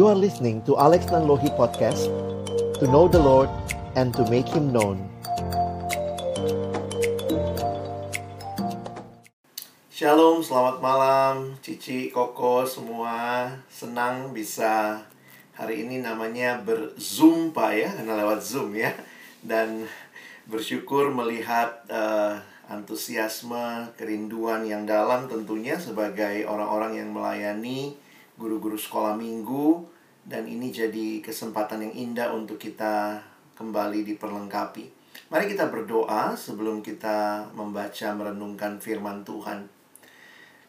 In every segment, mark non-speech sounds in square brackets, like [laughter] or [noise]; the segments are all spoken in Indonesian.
You are listening to Alex Nanlohi Podcast To know the Lord and to make Him known. Shalom, selamat malam Cici, Koko, semua. Senang bisa hari ini namanya berzoom pak ya Karena lewat zoom ya. Dan bersyukur melihat uh, antusiasme, kerinduan yang dalam tentunya sebagai orang-orang yang melayani guru-guru sekolah minggu dan ini jadi kesempatan yang indah untuk kita kembali diperlengkapi. Mari kita berdoa sebelum kita membaca merenungkan firman Tuhan.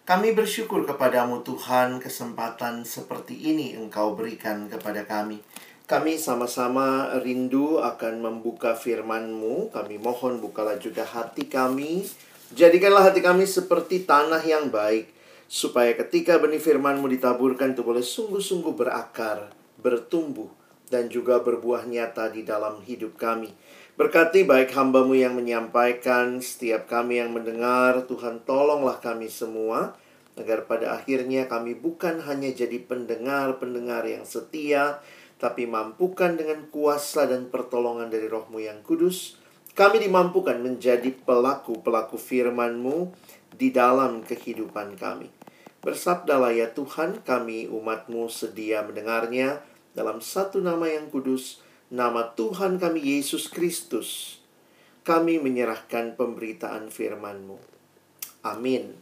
Kami bersyukur kepadamu Tuhan kesempatan seperti ini Engkau berikan kepada kami. Kami sama-sama rindu akan membuka firman-Mu. Kami mohon bukalah juga hati kami. Jadikanlah hati kami seperti tanah yang baik. Supaya ketika benih firman-Mu ditaburkan itu boleh sungguh-sungguh berakar, bertumbuh, dan juga berbuah nyata di dalam hidup kami. Berkati baik hambamu yang menyampaikan, setiap kami yang mendengar, Tuhan tolonglah kami semua, agar pada akhirnya kami bukan hanya jadi pendengar-pendengar yang setia, tapi mampukan dengan kuasa dan pertolongan dari rohmu yang kudus, kami dimampukan menjadi pelaku-pelaku firman-Mu di dalam kehidupan kami. Bersabdalah ya Tuhan, kami umat-Mu sedia mendengarnya dalam satu nama yang kudus, nama Tuhan kami Yesus Kristus. Kami menyerahkan pemberitaan firman-Mu. Amin.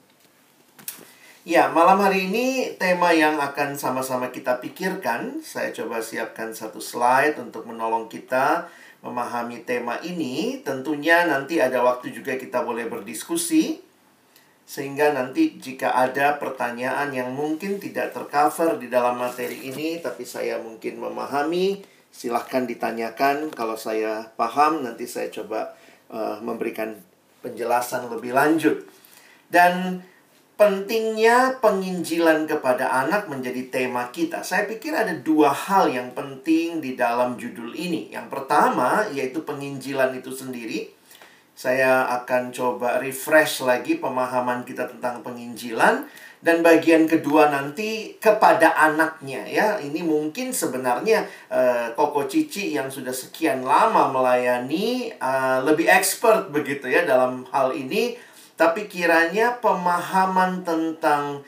Ya, malam hari ini tema yang akan sama-sama kita pikirkan. Saya coba siapkan satu slide untuk menolong kita memahami tema ini. Tentunya nanti ada waktu juga kita boleh berdiskusi. Sehingga nanti jika ada pertanyaan yang mungkin tidak tercover di dalam materi ini, tapi saya mungkin memahami, silahkan ditanyakan. Kalau saya paham, nanti saya coba uh, memberikan penjelasan lebih lanjut. Dan pentingnya penginjilan kepada anak menjadi tema kita. Saya pikir ada dua hal yang penting di dalam judul ini. Yang pertama yaitu penginjilan itu sendiri. Saya akan coba refresh lagi pemahaman kita tentang penginjilan dan bagian kedua nanti kepada anaknya ya. Ini mungkin sebenarnya uh, Koko Cici yang sudah sekian lama melayani uh, lebih expert begitu ya dalam hal ini tapi kiranya pemahaman tentang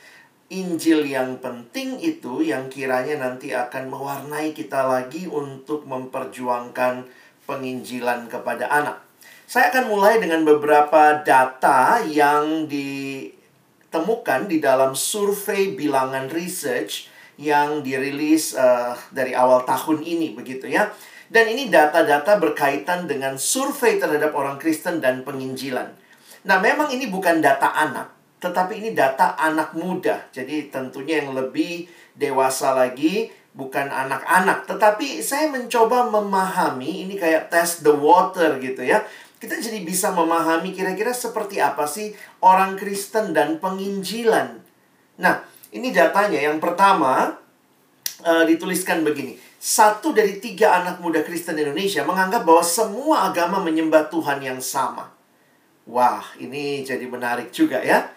Injil yang penting itu yang kiranya nanti akan mewarnai kita lagi untuk memperjuangkan penginjilan kepada anak. Saya akan mulai dengan beberapa data yang ditemukan di dalam survei bilangan research yang dirilis uh, dari awal tahun ini begitu ya. Dan ini data-data berkaitan dengan survei terhadap orang Kristen dan penginjilan. Nah, memang ini bukan data anak, tetapi ini data anak muda. Jadi tentunya yang lebih dewasa lagi bukan anak-anak, tetapi saya mencoba memahami ini kayak test the water gitu ya kita jadi bisa memahami kira-kira seperti apa sih orang Kristen dan penginjilan. Nah, ini datanya. Yang pertama, uh, dituliskan begini. Satu dari tiga anak muda Kristen Indonesia menganggap bahwa semua agama menyembah Tuhan yang sama. Wah, ini jadi menarik juga ya.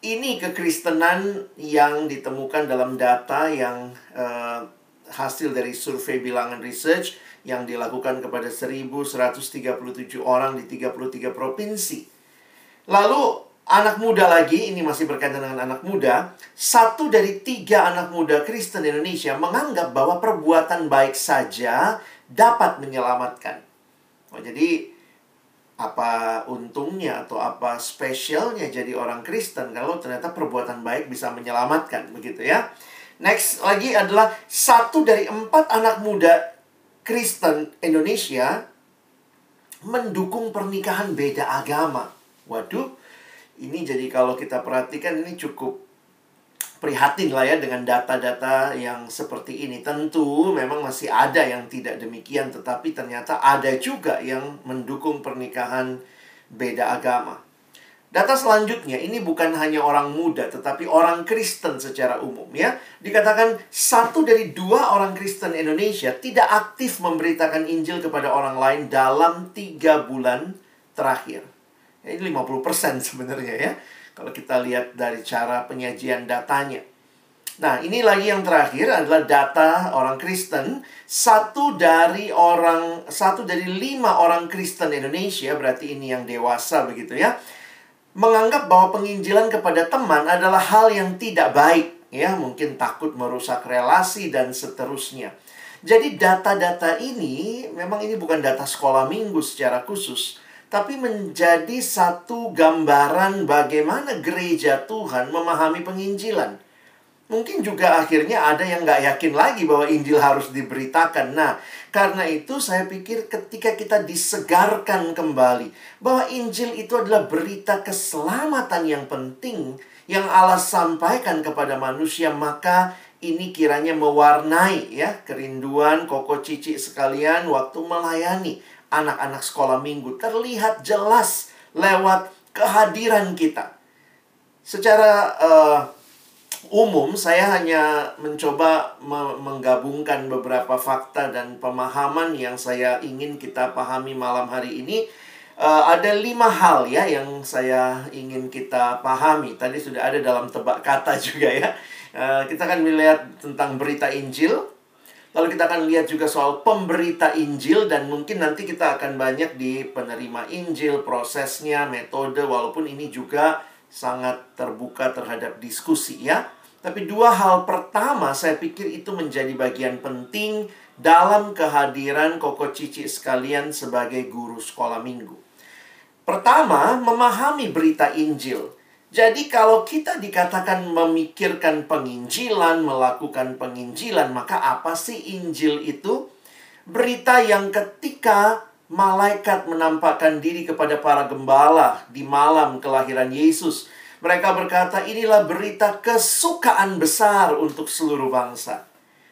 Ini kekristenan yang ditemukan dalam data yang uh, hasil dari survei bilangan research yang dilakukan kepada 1137 orang di 33 provinsi. Lalu anak muda lagi, ini masih berkaitan dengan anak muda, satu dari tiga anak muda Kristen Indonesia menganggap bahwa perbuatan baik saja dapat menyelamatkan. Oh, jadi apa untungnya atau apa spesialnya jadi orang Kristen kalau ternyata perbuatan baik bisa menyelamatkan begitu ya. Next lagi adalah satu dari empat anak muda Kristen Indonesia mendukung pernikahan beda agama. Waduh, ini jadi kalau kita perhatikan ini cukup prihatin lah ya dengan data-data yang seperti ini. Tentu memang masih ada yang tidak demikian, tetapi ternyata ada juga yang mendukung pernikahan beda agama. Data selanjutnya ini bukan hanya orang muda tetapi orang Kristen secara umum ya. Dikatakan satu dari dua orang Kristen Indonesia tidak aktif memberitakan Injil kepada orang lain dalam tiga bulan terakhir. Ya, ini 50% [laughs] sebenarnya ya. Kalau kita lihat dari cara penyajian datanya. Nah, ini lagi yang terakhir adalah data orang Kristen. Satu dari orang, satu dari lima orang Kristen Indonesia, berarti ini yang dewasa begitu ya, menganggap bahwa penginjilan kepada teman adalah hal yang tidak baik. Ya, mungkin takut merusak relasi dan seterusnya. Jadi data-data ini, memang ini bukan data sekolah minggu secara khusus, tapi menjadi satu gambaran bagaimana gereja Tuhan memahami penginjilan mungkin juga akhirnya ada yang nggak yakin lagi bahwa Injil harus diberitakan. Nah, karena itu saya pikir ketika kita disegarkan kembali bahwa Injil itu adalah berita keselamatan yang penting yang Allah sampaikan kepada manusia, maka ini kiranya mewarnai ya kerinduan koko cici sekalian waktu melayani anak-anak sekolah minggu terlihat jelas lewat kehadiran kita. Secara uh, umum saya hanya mencoba me menggabungkan beberapa fakta dan pemahaman yang saya ingin kita pahami malam hari ini. Uh, ada lima hal ya yang saya ingin kita pahami. Tadi sudah ada dalam tebak kata [laughs] juga ya. Uh, kita akan melihat tentang berita Injil. Lalu kita akan lihat juga soal pemberita Injil dan mungkin nanti kita akan banyak di penerima Injil, prosesnya, metode walaupun ini juga sangat terbuka terhadap diskusi ya. Tapi dua hal pertama saya pikir itu menjadi bagian penting dalam kehadiran Koko Cici sekalian sebagai guru sekolah minggu. Pertama, memahami berita Injil. Jadi kalau kita dikatakan memikirkan penginjilan, melakukan penginjilan, maka apa sih Injil itu? Berita yang ketika malaikat menampakkan diri kepada para gembala di malam kelahiran Yesus. Mereka berkata, inilah berita kesukaan besar untuk seluruh bangsa.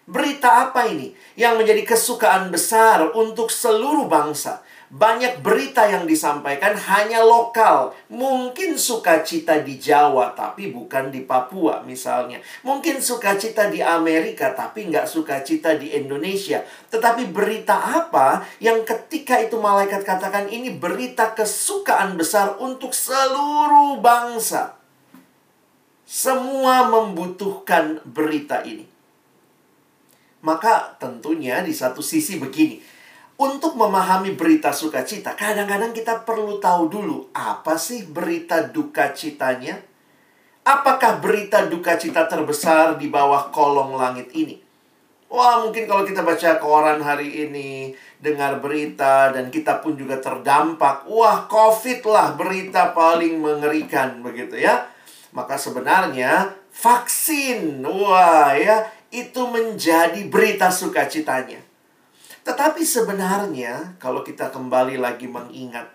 Berita apa ini? Yang menjadi kesukaan besar untuk seluruh bangsa banyak berita yang disampaikan hanya lokal. Mungkin sukacita di Jawa, tapi bukan di Papua misalnya. Mungkin sukacita di Amerika, tapi nggak sukacita di Indonesia. Tetapi berita apa yang ketika itu malaikat katakan ini berita kesukaan besar untuk seluruh bangsa. Semua membutuhkan berita ini. Maka tentunya di satu sisi begini, untuk memahami berita sukacita, kadang-kadang kita perlu tahu dulu apa sih berita duka citanya? Apakah berita duka cita terbesar di bawah kolong langit ini? Wah, mungkin kalau kita baca koran hari ini, dengar berita, dan kita pun juga terdampak. Wah, COVID lah berita paling mengerikan, begitu ya. Maka sebenarnya vaksin, wah ya, itu menjadi berita sukacitanya. Tetapi sebenarnya kalau kita kembali lagi mengingat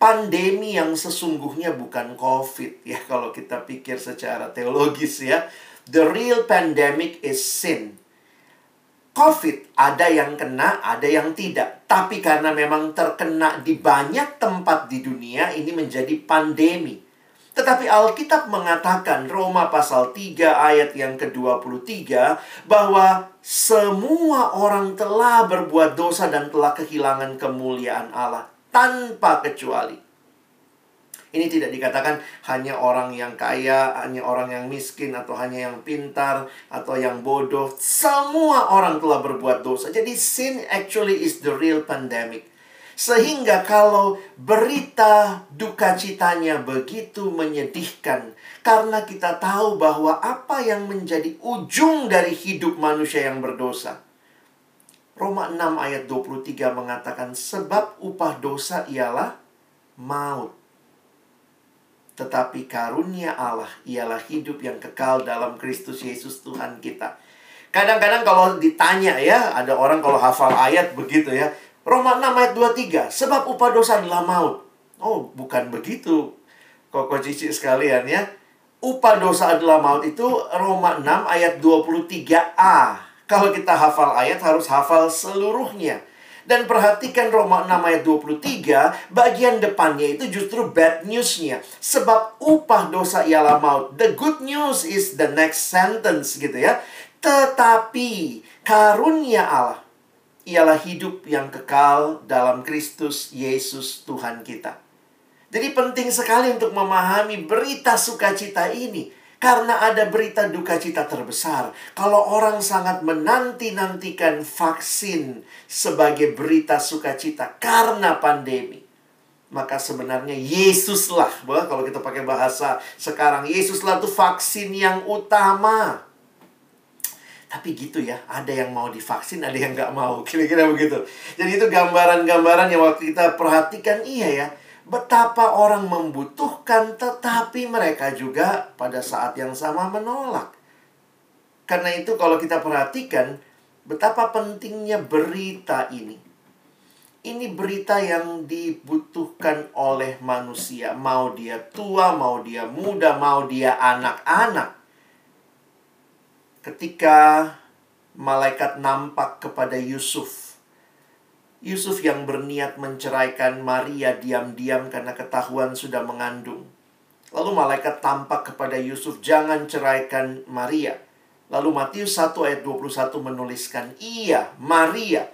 pandemi yang sesungguhnya bukan COVID ya [laughs] kalau kita pikir secara teologis ya. The real pandemic is sin. COVID ada yang kena, ada yang tidak. Tapi karena memang terkena di banyak tempat di dunia, ini menjadi pandemi. Tetapi Alkitab mengatakan Roma pasal 3 ayat yang ke-23 bahwa semua orang telah berbuat dosa dan telah kehilangan kemuliaan Allah tanpa kecuali. Ini tidak dikatakan hanya orang yang kaya, hanya orang yang miskin, atau hanya yang pintar, atau yang bodoh. Semua orang telah berbuat dosa. Jadi sin actually is the real pandemic. Sehingga kalau berita duka citanya begitu menyedihkan karena kita tahu bahwa apa yang menjadi ujung dari hidup manusia yang berdosa. Roma 6 ayat 23 mengatakan sebab upah dosa ialah maut. Tetapi karunia Allah ialah hidup yang kekal dalam Kristus Yesus Tuhan kita. Kadang-kadang kalau ditanya ya, ada orang kalau hafal ayat begitu ya, Roma 6 ayat 23. Sebab upah dosa adalah maut. Oh, bukan begitu. Koko cici sekalian ya. Upah dosa adalah maut itu Roma 6 ayat 23a. Kalau kita hafal ayat harus hafal seluruhnya. Dan perhatikan Roma 6 ayat 23, bagian depannya itu justru bad newsnya. Sebab upah dosa ialah maut. The good news is the next sentence gitu ya. Tetapi karunia Allah ialah hidup yang kekal dalam Kristus Yesus Tuhan kita. Jadi penting sekali untuk memahami berita sukacita ini. Karena ada berita duka cita terbesar. Kalau orang sangat menanti-nantikan vaksin sebagai berita sukacita karena pandemi. Maka sebenarnya Yesuslah, bahwa kalau kita pakai bahasa sekarang, Yesuslah itu vaksin yang utama. Tapi gitu ya, ada yang mau divaksin, ada yang nggak mau. [laughs] Kira-kira begitu. Jadi itu gambaran-gambaran yang waktu kita perhatikan, iya ya betapa orang membutuhkan, tetapi mereka juga pada saat yang sama menolak. Karena itu, kalau kita perhatikan betapa pentingnya berita ini. Ini berita yang dibutuhkan oleh manusia, mau dia tua, mau dia muda, mau dia anak-anak. Ketika malaikat nampak kepada Yusuf Yusuf yang berniat menceraikan Maria diam-diam karena ketahuan sudah mengandung. Lalu malaikat tampak kepada Yusuf, jangan ceraikan Maria. Lalu Matius 1 ayat 21 menuliskan, Iya, Maria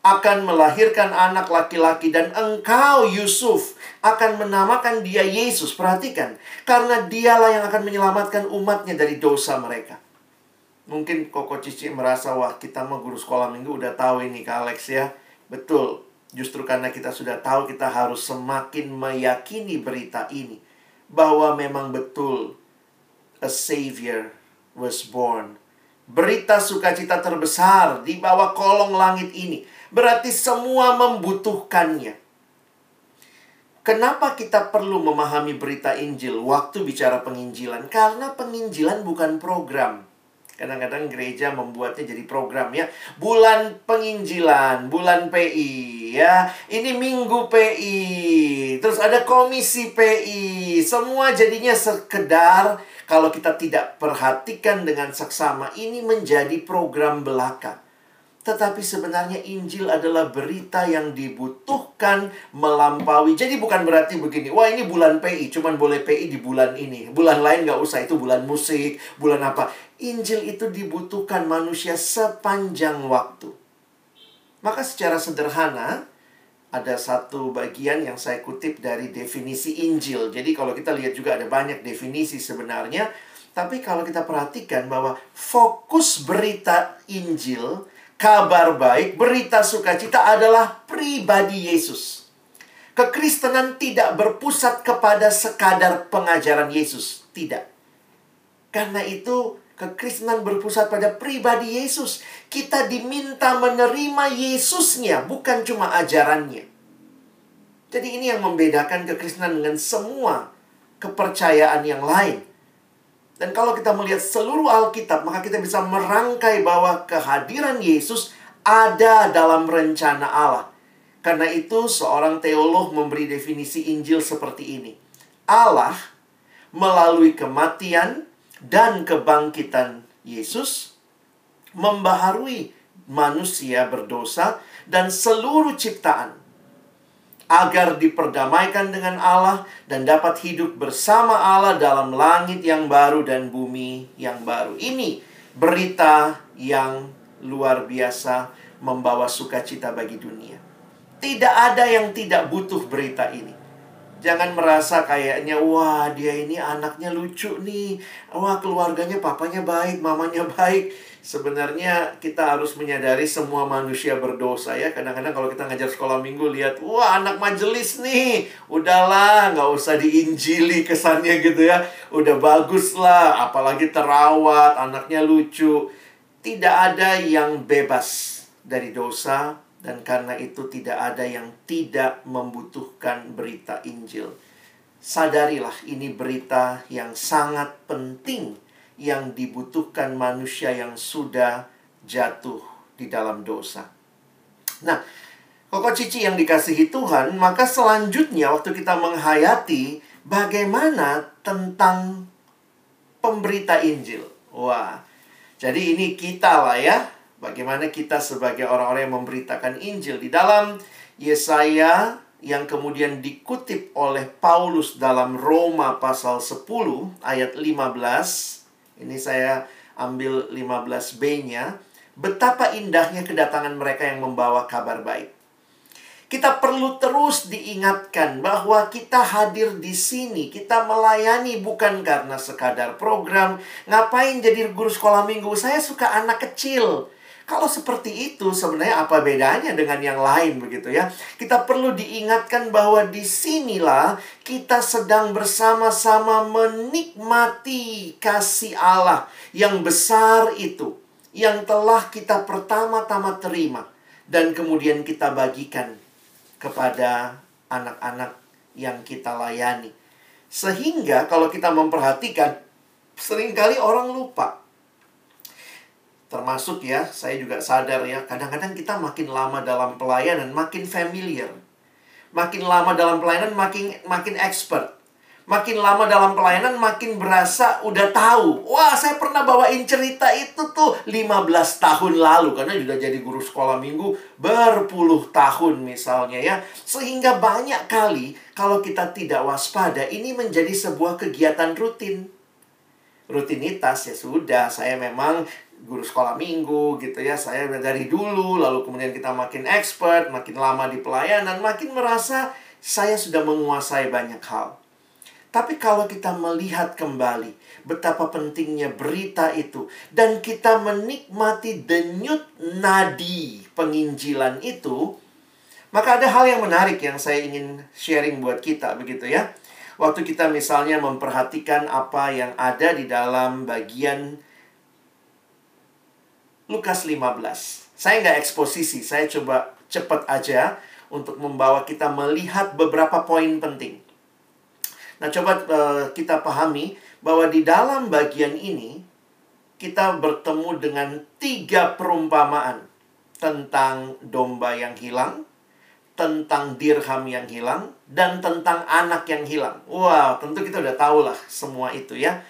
akan melahirkan anak laki-laki dan engkau Yusuf akan menamakan dia Yesus. Perhatikan, karena dialah yang akan menyelamatkan umatnya dari dosa mereka. Mungkin Koko Cici merasa, wah kita mah guru sekolah minggu udah tahu ini Kak Alex ya. Betul, justru karena kita sudah tahu kita harus semakin meyakini berita ini bahwa memang betul a savior was born. Berita sukacita terbesar di bawah kolong langit ini berarti semua membutuhkannya. Kenapa kita perlu memahami berita Injil waktu bicara penginjilan? Karena penginjilan bukan program. Kadang-kadang gereja membuatnya jadi program ya. Bulan penginjilan, bulan PI ya. Ini minggu PI. Terus ada komisi PI. Semua jadinya sekedar kalau kita tidak perhatikan dengan seksama ini menjadi program belaka. Tetapi sebenarnya Injil adalah berita yang dibutuhkan melampaui. Jadi bukan berarti begini, wah ini bulan PI, cuman boleh PI di bulan ini. Bulan lain nggak usah, itu bulan musik, bulan apa. Injil itu dibutuhkan manusia sepanjang waktu. Maka secara sederhana, ada satu bagian yang saya kutip dari definisi Injil. Jadi kalau kita lihat juga ada banyak definisi sebenarnya. Tapi kalau kita perhatikan bahwa fokus berita Injil, kabar baik, berita sukacita adalah pribadi Yesus. Kekristenan tidak berpusat kepada sekadar pengajaran Yesus. Tidak. Karena itu Kekristenan berpusat pada pribadi Yesus. Kita diminta menerima Yesusnya, bukan cuma ajarannya. Jadi ini yang membedakan kekristenan dengan semua kepercayaan yang lain. Dan kalau kita melihat seluruh Alkitab, maka kita bisa merangkai bahwa kehadiran Yesus ada dalam rencana Allah. Karena itu seorang teolog memberi definisi Injil seperti ini. Allah melalui kematian, dan kebangkitan Yesus membaharui manusia berdosa dan seluruh ciptaan agar diperdamaikan dengan Allah dan dapat hidup bersama Allah dalam langit yang baru dan bumi yang baru. Ini berita yang luar biasa membawa sukacita bagi dunia. Tidak ada yang tidak butuh berita ini. Jangan merasa kayaknya, wah dia ini anaknya lucu nih. Wah keluarganya papanya baik, mamanya baik. Sebenarnya kita harus menyadari semua manusia berdosa ya. Kadang-kadang kalau kita ngajar sekolah minggu lihat, wah anak majelis nih. Udahlah, nggak usah diinjili kesannya gitu ya. Udah bagus lah, apalagi terawat, anaknya lucu. Tidak ada yang bebas dari dosa, dan karena itu tidak ada yang tidak membutuhkan berita Injil. Sadarilah ini berita yang sangat penting yang dibutuhkan manusia yang sudah jatuh di dalam dosa. Nah, Koko Cici yang dikasihi Tuhan, maka selanjutnya waktu kita menghayati bagaimana tentang pemberita Injil. Wah, jadi ini kita lah ya, Bagaimana kita sebagai orang-orang yang memberitakan Injil di dalam Yesaya yang kemudian dikutip oleh Paulus dalam Roma pasal 10 ayat 15. Ini saya ambil 15b-nya. Betapa indahnya kedatangan mereka yang membawa kabar baik. Kita perlu terus diingatkan bahwa kita hadir di sini, kita melayani bukan karena sekadar program. Ngapain jadi guru sekolah minggu? Saya suka anak kecil. Kalau seperti itu sebenarnya apa bedanya dengan yang lain begitu ya? Kita perlu diingatkan bahwa di sinilah kita sedang bersama-sama menikmati kasih Allah yang besar itu. Yang telah kita pertama-tama terima. Dan kemudian kita bagikan kepada anak-anak yang kita layani. Sehingga kalau kita memperhatikan, sering kali orang lupa. Termasuk ya, saya juga sadar ya, kadang-kadang kita makin lama dalam pelayanan, makin familiar. Makin lama dalam pelayanan, makin makin expert makin lama dalam pelayanan makin berasa udah tahu. Wah, saya pernah bawain cerita itu tuh 15 tahun lalu karena sudah jadi guru sekolah minggu berpuluh tahun misalnya ya. Sehingga banyak kali kalau kita tidak waspada ini menjadi sebuah kegiatan rutin. Rutinitas ya sudah, saya memang guru sekolah minggu gitu ya. Saya dari dulu lalu kemudian kita makin expert, makin lama di pelayanan, makin merasa saya sudah menguasai banyak hal. Tapi kalau kita melihat kembali betapa pentingnya berita itu dan kita menikmati denyut nadi penginjilan itu, maka ada hal yang menarik yang saya ingin sharing buat kita begitu ya. Waktu kita misalnya memperhatikan apa yang ada di dalam bagian Lukas 15. Saya nggak eksposisi, saya coba cepat aja untuk membawa kita melihat beberapa poin penting. Nah, coba uh, kita pahami bahwa di dalam bagian ini kita bertemu dengan tiga perumpamaan tentang domba yang hilang, tentang dirham yang hilang, dan tentang anak yang hilang. Wow, tentu kita udah tahu lah semua itu ya.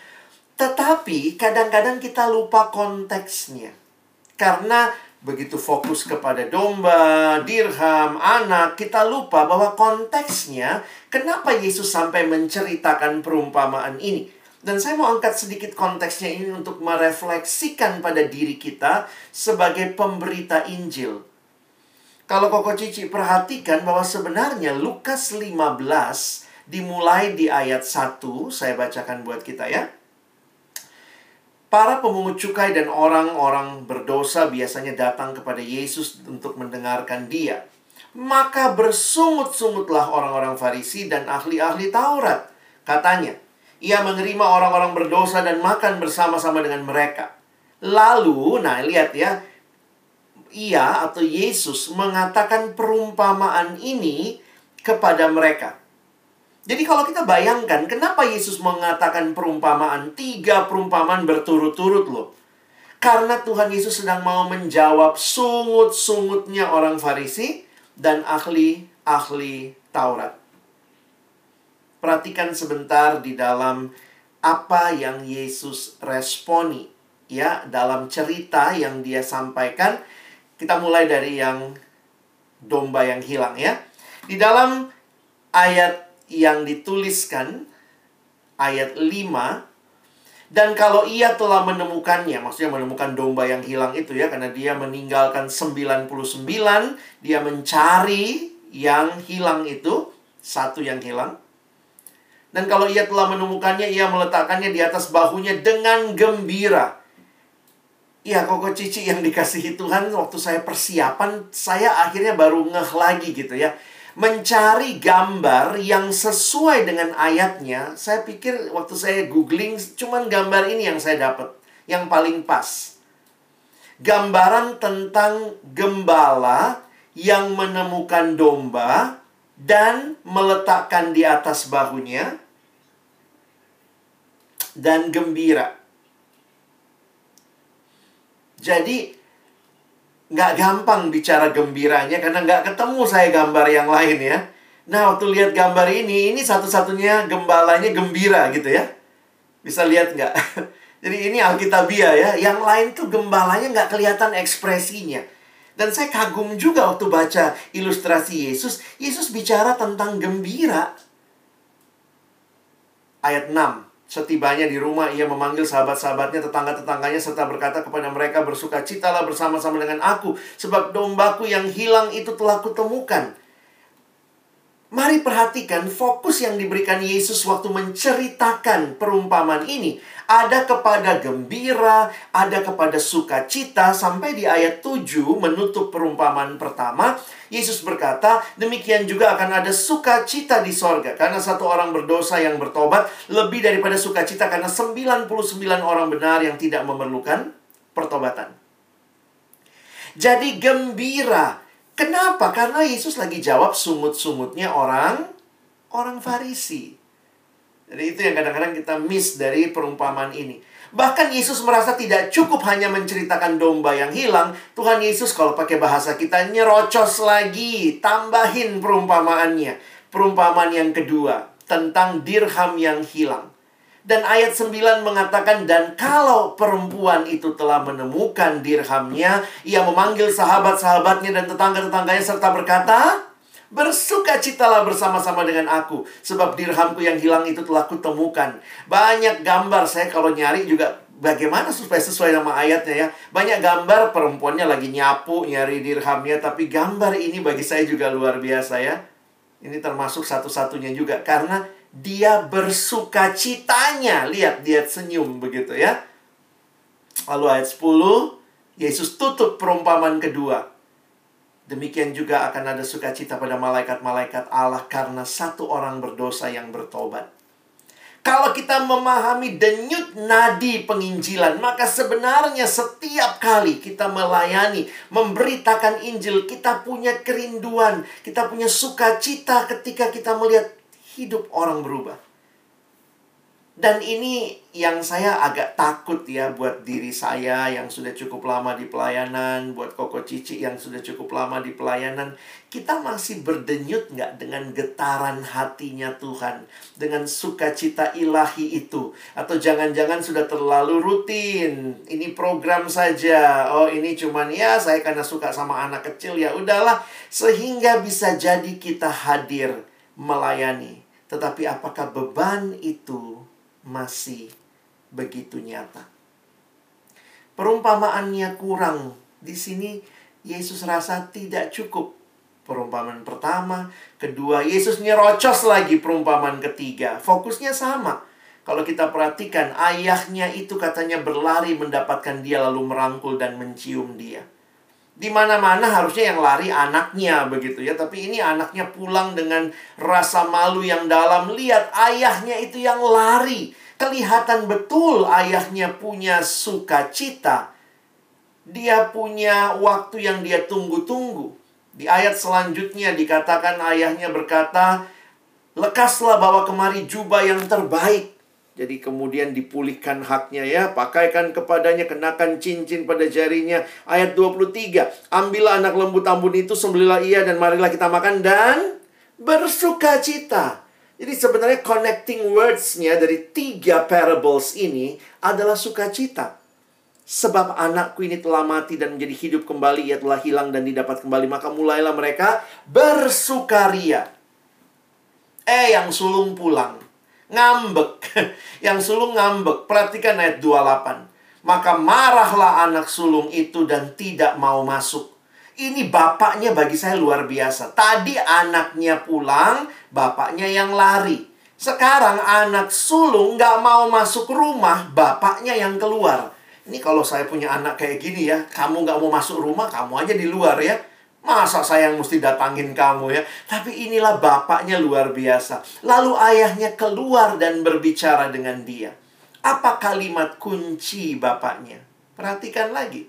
Tetapi kadang-kadang kita lupa konteksnya. Karena begitu fokus kepada domba, dirham, anak, kita lupa bahwa konteksnya kenapa Yesus sampai menceritakan perumpamaan ini. Dan saya mau angkat sedikit konteksnya ini untuk merefleksikan pada diri kita sebagai pemberita Injil. Kalau Koko Cici perhatikan bahwa sebenarnya Lukas 15 dimulai di ayat 1, saya bacakan buat kita ya. Para pemungut cukai dan orang-orang berdosa biasanya datang kepada Yesus untuk mendengarkan dia. Maka bersungut-sungutlah orang-orang Farisi dan ahli-ahli Taurat. Katanya, ia menerima orang-orang berdosa dan makan bersama-sama dengan mereka. Lalu, nah lihat ya, ia atau Yesus mengatakan perumpamaan ini kepada mereka. Jadi kalau kita bayangkan, kenapa Yesus mengatakan perumpamaan? Tiga perumpamaan berturut-turut loh. Karena Tuhan Yesus sedang mau menjawab sungut-sungutnya orang Farisi dan ahli-ahli Taurat. Perhatikan sebentar di dalam apa yang Yesus responi ya dalam cerita yang dia sampaikan. Kita mulai dari yang domba yang hilang ya. Di dalam ayat yang dituliskan ayat 5 dan kalau ia telah menemukannya, maksudnya menemukan domba yang hilang itu ya, karena dia meninggalkan 99, dia mencari yang hilang itu, satu yang hilang. Dan kalau ia telah menemukannya, ia meletakkannya di atas bahunya dengan gembira. Ya, koko cici yang dikasihi Tuhan, waktu saya persiapan, saya akhirnya baru ngeh lagi gitu ya mencari gambar yang sesuai dengan ayatnya, saya pikir waktu saya googling cuman gambar ini yang saya dapat, yang paling pas. Gambaran tentang gembala yang menemukan domba dan meletakkan di atas bahunya dan gembira. Jadi nggak gampang bicara gembiranya karena nggak ketemu saya gambar yang lain ya. Nah, waktu lihat gambar ini, ini satu-satunya gembalanya gembira gitu ya. Bisa lihat nggak? [laughs] Jadi ini Alkitabiah ya. Yang lain tuh gembalanya nggak kelihatan ekspresinya. Dan saya kagum juga waktu baca ilustrasi Yesus. Yesus bicara tentang gembira. Ayat 6. Setibanya di rumah, ia memanggil sahabat-sahabatnya, tetangga-tetangganya, serta berkata kepada mereka, bersuka citalah bersama-sama dengan aku, sebab dombaku yang hilang itu telah kutemukan. Mari perhatikan fokus yang diberikan Yesus waktu menceritakan perumpamaan ini. Ada kepada gembira, ada kepada sukacita, sampai di ayat 7 menutup perumpamaan pertama. Yesus berkata, demikian juga akan ada sukacita di sorga. Karena satu orang berdosa yang bertobat, lebih daripada sukacita karena 99 orang benar yang tidak memerlukan pertobatan. Jadi gembira Kenapa? Karena Yesus lagi jawab sumut-sumutnya orang orang Farisi. Jadi itu yang kadang-kadang kita miss dari perumpamaan ini. Bahkan Yesus merasa tidak cukup hanya menceritakan domba yang hilang. Tuhan Yesus kalau pakai bahasa kita nyerocos lagi, tambahin perumpamaannya. Perumpamaan yang kedua tentang dirham yang hilang. Dan ayat 9 mengatakan, Dan kalau perempuan itu telah menemukan dirhamnya, ia memanggil sahabat-sahabatnya dan tetangga-tetangganya serta berkata, Bersukacitalah bersama-sama dengan aku, sebab dirhamku yang hilang itu telah kutemukan. Banyak gambar saya kalau nyari juga bagaimana supaya sesuai nama ayatnya ya. Banyak gambar perempuannya lagi nyapu, nyari dirhamnya, tapi gambar ini bagi saya juga luar biasa ya. Ini termasuk satu-satunya juga karena dia bersuka citanya. Lihat, dia senyum begitu ya. Lalu ayat 10, Yesus tutup perumpamaan kedua. Demikian juga akan ada sukacita pada malaikat-malaikat Allah karena satu orang berdosa yang bertobat. Kalau kita memahami denyut nadi penginjilan, maka sebenarnya setiap kali kita melayani, memberitakan Injil, kita punya kerinduan, kita punya sukacita ketika kita melihat hidup orang berubah. Dan ini yang saya agak takut ya buat diri saya yang sudah cukup lama di pelayanan, buat Koko Cici yang sudah cukup lama di pelayanan. Kita masih berdenyut nggak dengan getaran hatinya Tuhan, dengan sukacita ilahi itu. Atau jangan-jangan sudah terlalu rutin, ini program saja. Oh ini cuman ya saya karena suka sama anak kecil ya udahlah. Sehingga bisa jadi kita hadir melayani. Tetapi apakah beban itu masih begitu nyata? Perumpamaannya kurang. Di sini Yesus rasa tidak cukup. Perumpamaan pertama, kedua, Yesus nyerocos lagi perumpamaan ketiga. Fokusnya sama. Kalau kita perhatikan, ayahnya itu katanya berlari mendapatkan dia lalu merangkul dan mencium dia di mana-mana harusnya yang lari anaknya begitu ya. Tapi ini anaknya pulang dengan rasa malu yang dalam. Lihat ayahnya itu yang lari. Kelihatan betul ayahnya punya sukacita. Dia punya waktu yang dia tunggu-tunggu. Di ayat selanjutnya dikatakan ayahnya berkata lekaslah bawa kemari jubah yang terbaik jadi kemudian dipulihkan haknya ya. Pakaikan kepadanya, kenakan cincin pada jarinya. Ayat 23. Ambillah anak lembu tambun itu, sembelilah ia dan marilah kita makan dan bersuka cita. Jadi sebenarnya connecting words-nya dari tiga parables ini adalah sukacita. Sebab anakku ini telah mati dan menjadi hidup kembali, ia telah hilang dan didapat kembali. Maka mulailah mereka bersukaria. Eh, yang sulung pulang ngambek. [laughs] Yang sulung ngambek. Perhatikan ayat 28. Maka marahlah anak sulung itu dan tidak mau masuk. Ini bapaknya bagi saya luar biasa. Tadi anaknya pulang, bapaknya yang lari. Sekarang anak sulung nggak mau masuk rumah, bapaknya yang keluar. Ini kalau saya punya anak kayak gini ya, kamu nggak mau masuk rumah, kamu aja di luar ya. Masa saya yang mesti datangin kamu ya? Tapi inilah bapaknya luar biasa. Lalu ayahnya keluar dan berbicara dengan dia. Apa kalimat kunci bapaknya? Perhatikan lagi.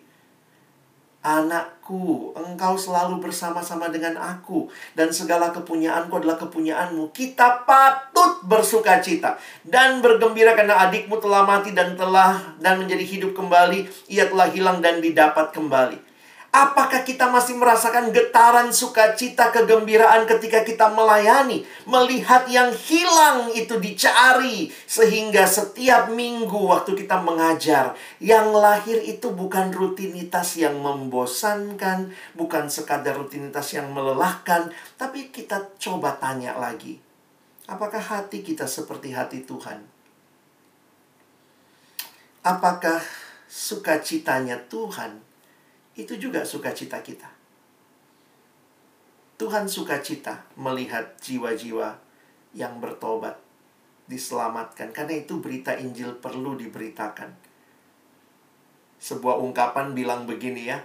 Anakku, engkau selalu bersama-sama dengan aku dan segala kepunyaanku adalah kepunyaanmu. Kita patut bersuka cita dan bergembira karena adikmu telah mati dan telah dan menjadi hidup kembali. Ia telah hilang dan didapat kembali. Apakah kita masih merasakan getaran sukacita kegembiraan ketika kita melayani? Melihat yang hilang itu dicari. Sehingga setiap minggu waktu kita mengajar. Yang lahir itu bukan rutinitas yang membosankan. Bukan sekadar rutinitas yang melelahkan. Tapi kita coba tanya lagi. Apakah hati kita seperti hati Tuhan? Apakah sukacitanya Tuhan itu juga sukacita kita. Tuhan sukacita melihat jiwa-jiwa yang bertobat, diselamatkan. Karena itu berita Injil perlu diberitakan. Sebuah ungkapan bilang begini ya,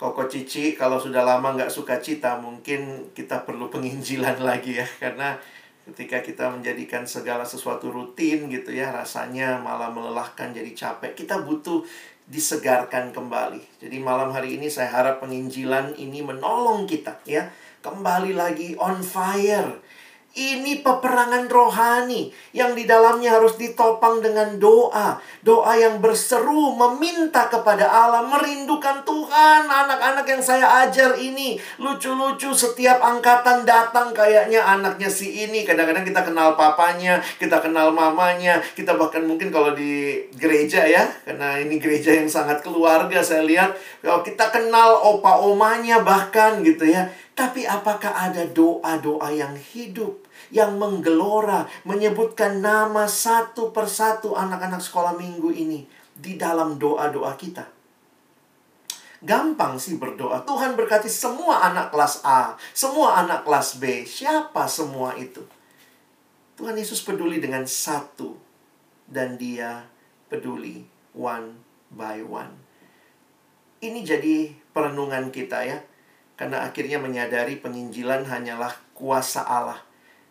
Koko Cici kalau sudah lama nggak suka cita mungkin kita perlu penginjilan [laughs] lagi ya karena ketika kita menjadikan segala sesuatu rutin gitu ya rasanya malah melelahkan jadi capek kita butuh disegarkan kembali. Jadi malam hari ini saya harap penginjilan ini menolong kita ya. Kembali lagi on fire ini peperangan rohani yang di dalamnya harus ditopang dengan doa. Doa yang berseru meminta kepada Allah, merindukan Tuhan. Anak-anak yang saya ajar ini lucu-lucu setiap angkatan datang kayaknya anaknya si ini. Kadang-kadang kita kenal papanya, kita kenal mamanya, kita bahkan mungkin kalau di gereja ya, karena ini gereja yang sangat keluarga saya lihat, kalau kita kenal opa omanya bahkan gitu ya. Tapi apakah ada doa-doa yang hidup, yang menggelora, menyebutkan nama satu persatu anak-anak sekolah minggu ini di dalam doa-doa kita? Gampang sih berdoa. Tuhan berkati semua anak kelas A, semua anak kelas B. Siapa semua itu? Tuhan Yesus peduli dengan satu. Dan dia peduli one by one. Ini jadi perenungan kita ya karena akhirnya menyadari penginjilan hanyalah kuasa Allah.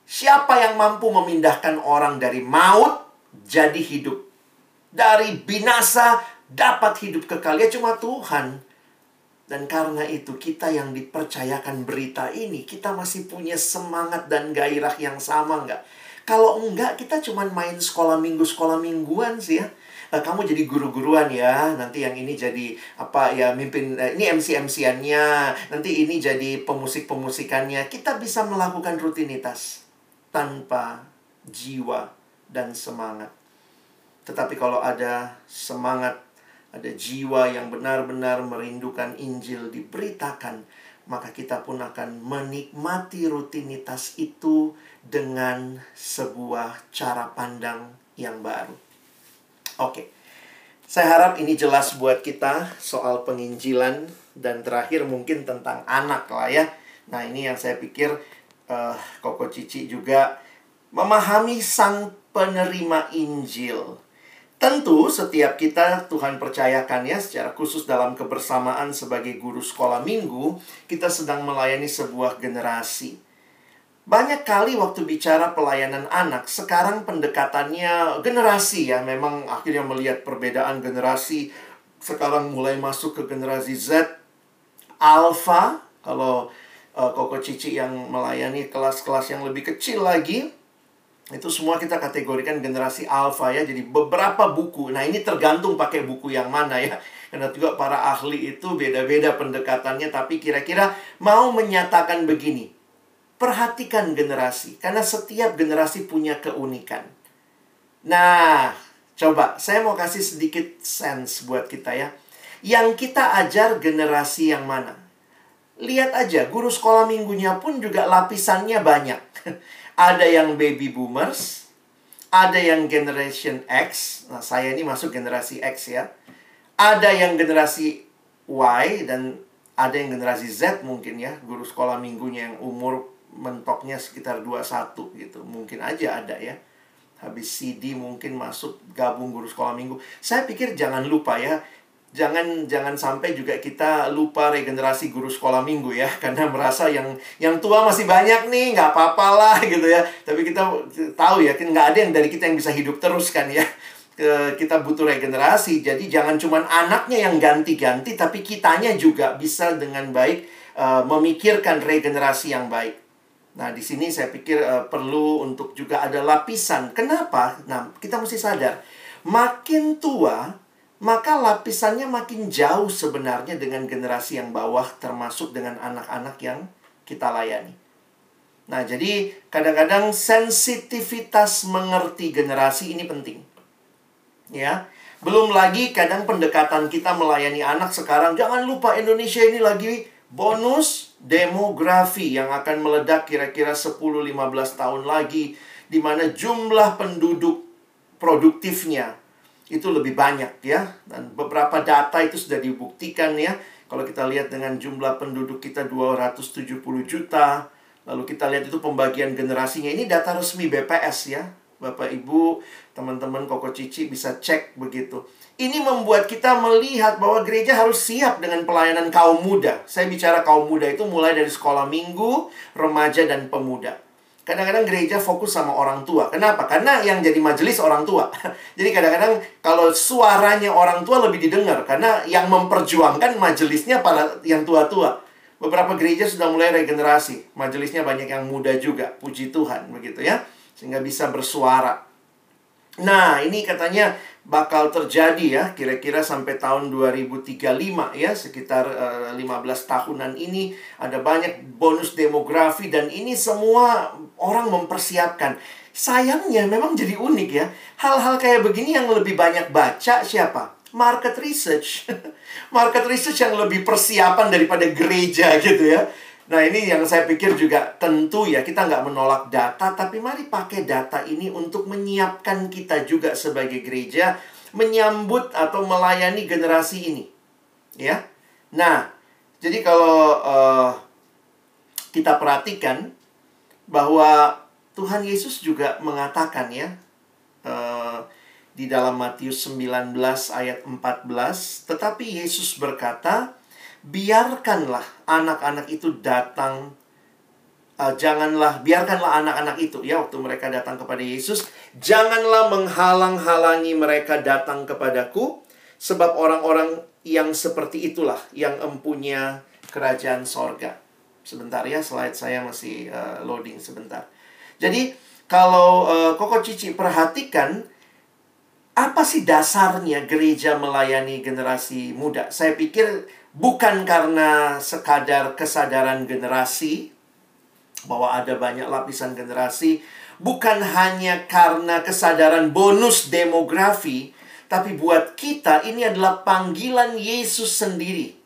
Siapa yang mampu memindahkan orang dari maut jadi hidup? Dari binasa dapat hidup kekal. Ya cuma Tuhan. Dan karena itu kita yang dipercayakan berita ini, kita masih punya semangat dan gairah yang sama nggak? Kalau enggak, kita cuma main sekolah minggu, sekolah mingguan sih ya uh, kamu jadi guru-guruan ya nanti yang ini jadi apa ya mimpin uh, ini MC MC-annya nanti ini jadi pemusik pemusikannya kita bisa melakukan rutinitas tanpa jiwa dan semangat tetapi kalau ada semangat ada jiwa yang benar-benar merindukan Injil diberitakan maka kita pun akan menikmati rutinitas itu dengan sebuah cara pandang yang baru. Oke. Saya harap ini jelas buat kita soal penginjilan dan terakhir mungkin tentang anak lah ya. Nah, ini yang saya pikir uh, Koko Cici juga memahami sang penerima Injil. Tentu setiap kita Tuhan percayakan ya secara khusus dalam kebersamaan sebagai guru sekolah minggu, kita sedang melayani sebuah generasi. Banyak kali waktu bicara pelayanan anak, sekarang pendekatannya generasi ya. Memang akhirnya melihat perbedaan generasi. Sekarang mulai masuk ke generasi Z, Alpha. Kalau uh, Koko Cici yang melayani kelas-kelas yang lebih kecil lagi, itu semua kita kategorikan generasi alpha ya. Jadi beberapa buku. Nah, ini tergantung pakai buku yang mana ya. [laughs] Karena juga para ahli itu beda-beda pendekatannya tapi kira-kira mau menyatakan begini perhatikan generasi karena setiap generasi punya keunikan. Nah, coba saya mau kasih sedikit sense buat kita ya. Yang kita ajar generasi yang mana? Lihat aja, guru sekolah minggunya pun juga lapisannya banyak. [laughs] ada yang baby boomers, ada yang generation X. Nah, saya ini masuk generasi X ya. Ada yang generasi Y dan ada yang generasi Z mungkin ya, guru sekolah minggunya yang umur mentoknya sekitar 21 gitu. Mungkin aja ada ya. Habis CD mungkin masuk gabung guru sekolah minggu. Saya pikir jangan lupa ya. Jangan jangan sampai juga kita lupa regenerasi guru sekolah minggu ya [laughs] karena merasa yang yang tua masih banyak nih nggak apa-apa lah [laughs] gitu ya. Tapi kita tahu ya kan nggak ada yang dari kita yang bisa hidup terus kan ya. [laughs] Kita butuh regenerasi. Jadi jangan cuma anaknya yang ganti-ganti tapi kitanya juga bisa dengan baik uh, memikirkan regenerasi yang baik. Nah, di sini saya pikir uh, perlu untuk juga ada lapisan. Kenapa? Nah, kita mesti sadar, makin tua, maka lapisannya makin jauh sebenarnya dengan generasi yang bawah termasuk dengan anak-anak yang kita layani. Nah, jadi kadang-kadang sensitivitas mengerti generasi ini penting. Ya. Belum lagi kadang pendekatan kita melayani anak sekarang jangan lupa Indonesia ini lagi bonus demografi yang akan meledak kira-kira 10-15 tahun lagi di mana jumlah penduduk produktifnya itu lebih banyak ya dan beberapa data itu sudah dibuktikan ya Kalau kita lihat dengan jumlah penduduk kita 270 juta, lalu kita lihat itu pembagian generasinya. Ini data resmi BPS ya. Bapak Ibu, teman-teman Koko Cici bisa cek begitu. Ini membuat kita melihat bahwa gereja harus siap dengan pelayanan kaum muda. Saya bicara kaum muda itu mulai dari sekolah minggu, remaja, dan pemuda. Kadang-kadang gereja fokus sama orang tua. Kenapa? Karena yang jadi majelis orang tua. [laughs] jadi kadang-kadang kalau suaranya orang tua lebih didengar. Karena yang memperjuangkan majelisnya pada yang tua-tua. Beberapa gereja sudah mulai regenerasi. Majelisnya banyak yang muda juga. Puji Tuhan, begitu ya sehingga bisa bersuara. Nah, ini katanya bakal terjadi ya, kira-kira sampai tahun 2035 ya, sekitar uh, eh, 15 tahunan ini ada banyak bonus demografi dan ini semua orang mempersiapkan. Sayangnya memang jadi unik ya. Hal-hal kayak begini yang lebih banyak baca siapa? Market research. [laughs] Market research yang lebih persiapan daripada gereja gitu ya. Nah ini yang saya pikir juga tentu ya kita nggak menolak data tapi mari pakai data ini untuk menyiapkan kita juga sebagai gereja menyambut atau melayani generasi ini ya. Nah jadi kalau uh, kita perhatikan bahwa Tuhan Yesus juga mengatakan ya uh, di dalam Matius 19 ayat 14 tetapi Yesus berkata biarkanlah anak-anak itu datang. Uh, janganlah biarkanlah anak-anak itu ya waktu mereka datang kepada Yesus. Janganlah menghalang-halangi mereka datang kepadaku sebab orang-orang yang seperti itulah yang empunya kerajaan sorga. Sebentar ya slide saya masih uh, loading sebentar. Jadi kalau uh, Koko Cici perhatikan apa sih dasarnya gereja melayani generasi muda? Saya pikir bukan karena sekadar kesadaran generasi bahwa ada banyak lapisan generasi, bukan hanya karena kesadaran bonus demografi, tapi buat kita ini adalah panggilan Yesus sendiri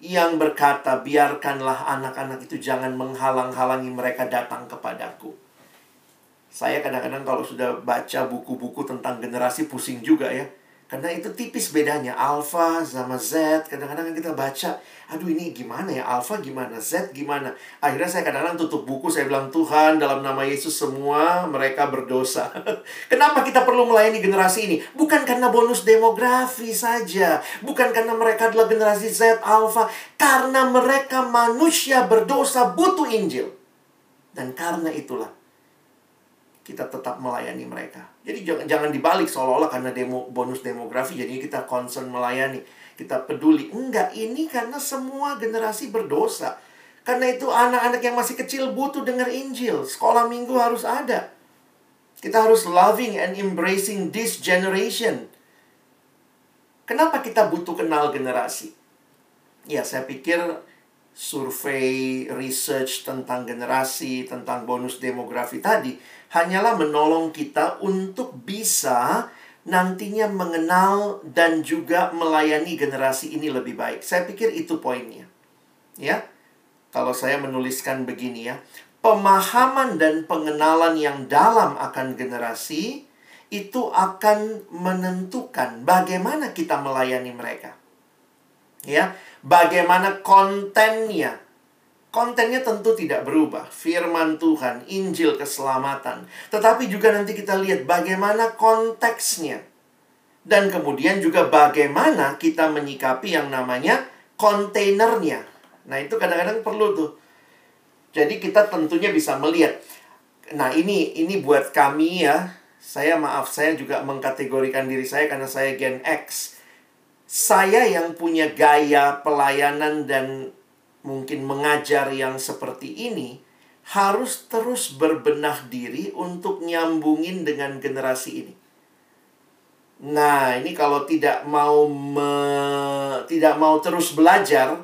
yang berkata, "Biarkanlah anak-anak itu jangan menghalang-halangi mereka datang kepadaku." Saya kadang-kadang kalau sudah baca buku-buku tentang generasi pusing juga ya karena itu tipis bedanya alpha sama Z. Kadang-kadang kita baca, aduh ini gimana ya? Alpha gimana? Z gimana? Akhirnya saya kadang-kadang tutup buku, saya bilang, Tuhan dalam nama Yesus semua mereka berdosa. [laughs] Kenapa kita perlu melayani generasi ini? Bukan karena bonus demografi saja. Bukan karena mereka adalah generasi Z, Alpha. Karena mereka manusia berdosa butuh Injil. Dan karena itulah kita tetap melayani mereka. Jadi jangan jangan dibalik seolah-olah karena demo bonus demografi jadi kita concern melayani, kita peduli. Enggak, ini karena semua generasi berdosa. Karena itu anak-anak yang masih kecil butuh dengar Injil. Sekolah minggu harus ada. Kita harus loving and embracing this generation. Kenapa kita butuh kenal generasi? Ya, saya pikir survei, research tentang generasi, tentang bonus demografi tadi hanyalah menolong kita untuk bisa nantinya mengenal dan juga melayani generasi ini lebih baik. Saya pikir itu poinnya. Ya. Kalau saya menuliskan begini ya, pemahaman dan pengenalan yang dalam akan generasi itu akan menentukan bagaimana kita melayani mereka. Ya, bagaimana kontennya Kontennya tentu tidak berubah. Firman Tuhan, Injil keselamatan. Tetapi juga nanti kita lihat bagaimana konteksnya. Dan kemudian juga bagaimana kita menyikapi yang namanya kontainernya. Nah, itu kadang-kadang perlu tuh. Jadi kita tentunya bisa melihat. Nah, ini ini buat kami ya. Saya maaf, saya juga mengkategorikan diri saya karena saya Gen X. Saya yang punya gaya pelayanan dan mungkin mengajar yang seperti ini harus terus berbenah diri untuk nyambungin dengan generasi ini. Nah, ini kalau tidak mau me, tidak mau terus belajar,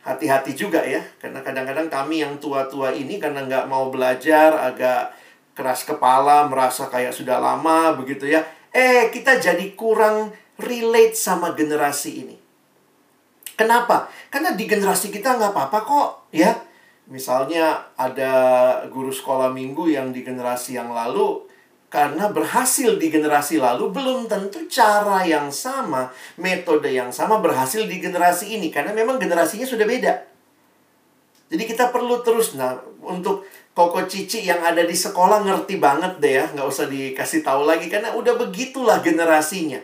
hati-hati juga ya. Karena kadang-kadang kami yang tua-tua ini karena nggak mau belajar, agak keras kepala, merasa kayak sudah lama begitu ya. Eh, kita jadi kurang relate sama generasi ini. Kenapa? Karena di generasi kita nggak apa-apa kok, ya. Misalnya ada guru sekolah minggu yang di generasi yang lalu Karena berhasil di generasi lalu belum tentu cara yang sama, metode yang sama berhasil di generasi ini karena memang generasinya sudah beda. Jadi kita perlu terus nah untuk Koko Cici yang ada di sekolah ngerti banget deh ya, nggak usah dikasih tahu lagi karena udah begitulah generasinya.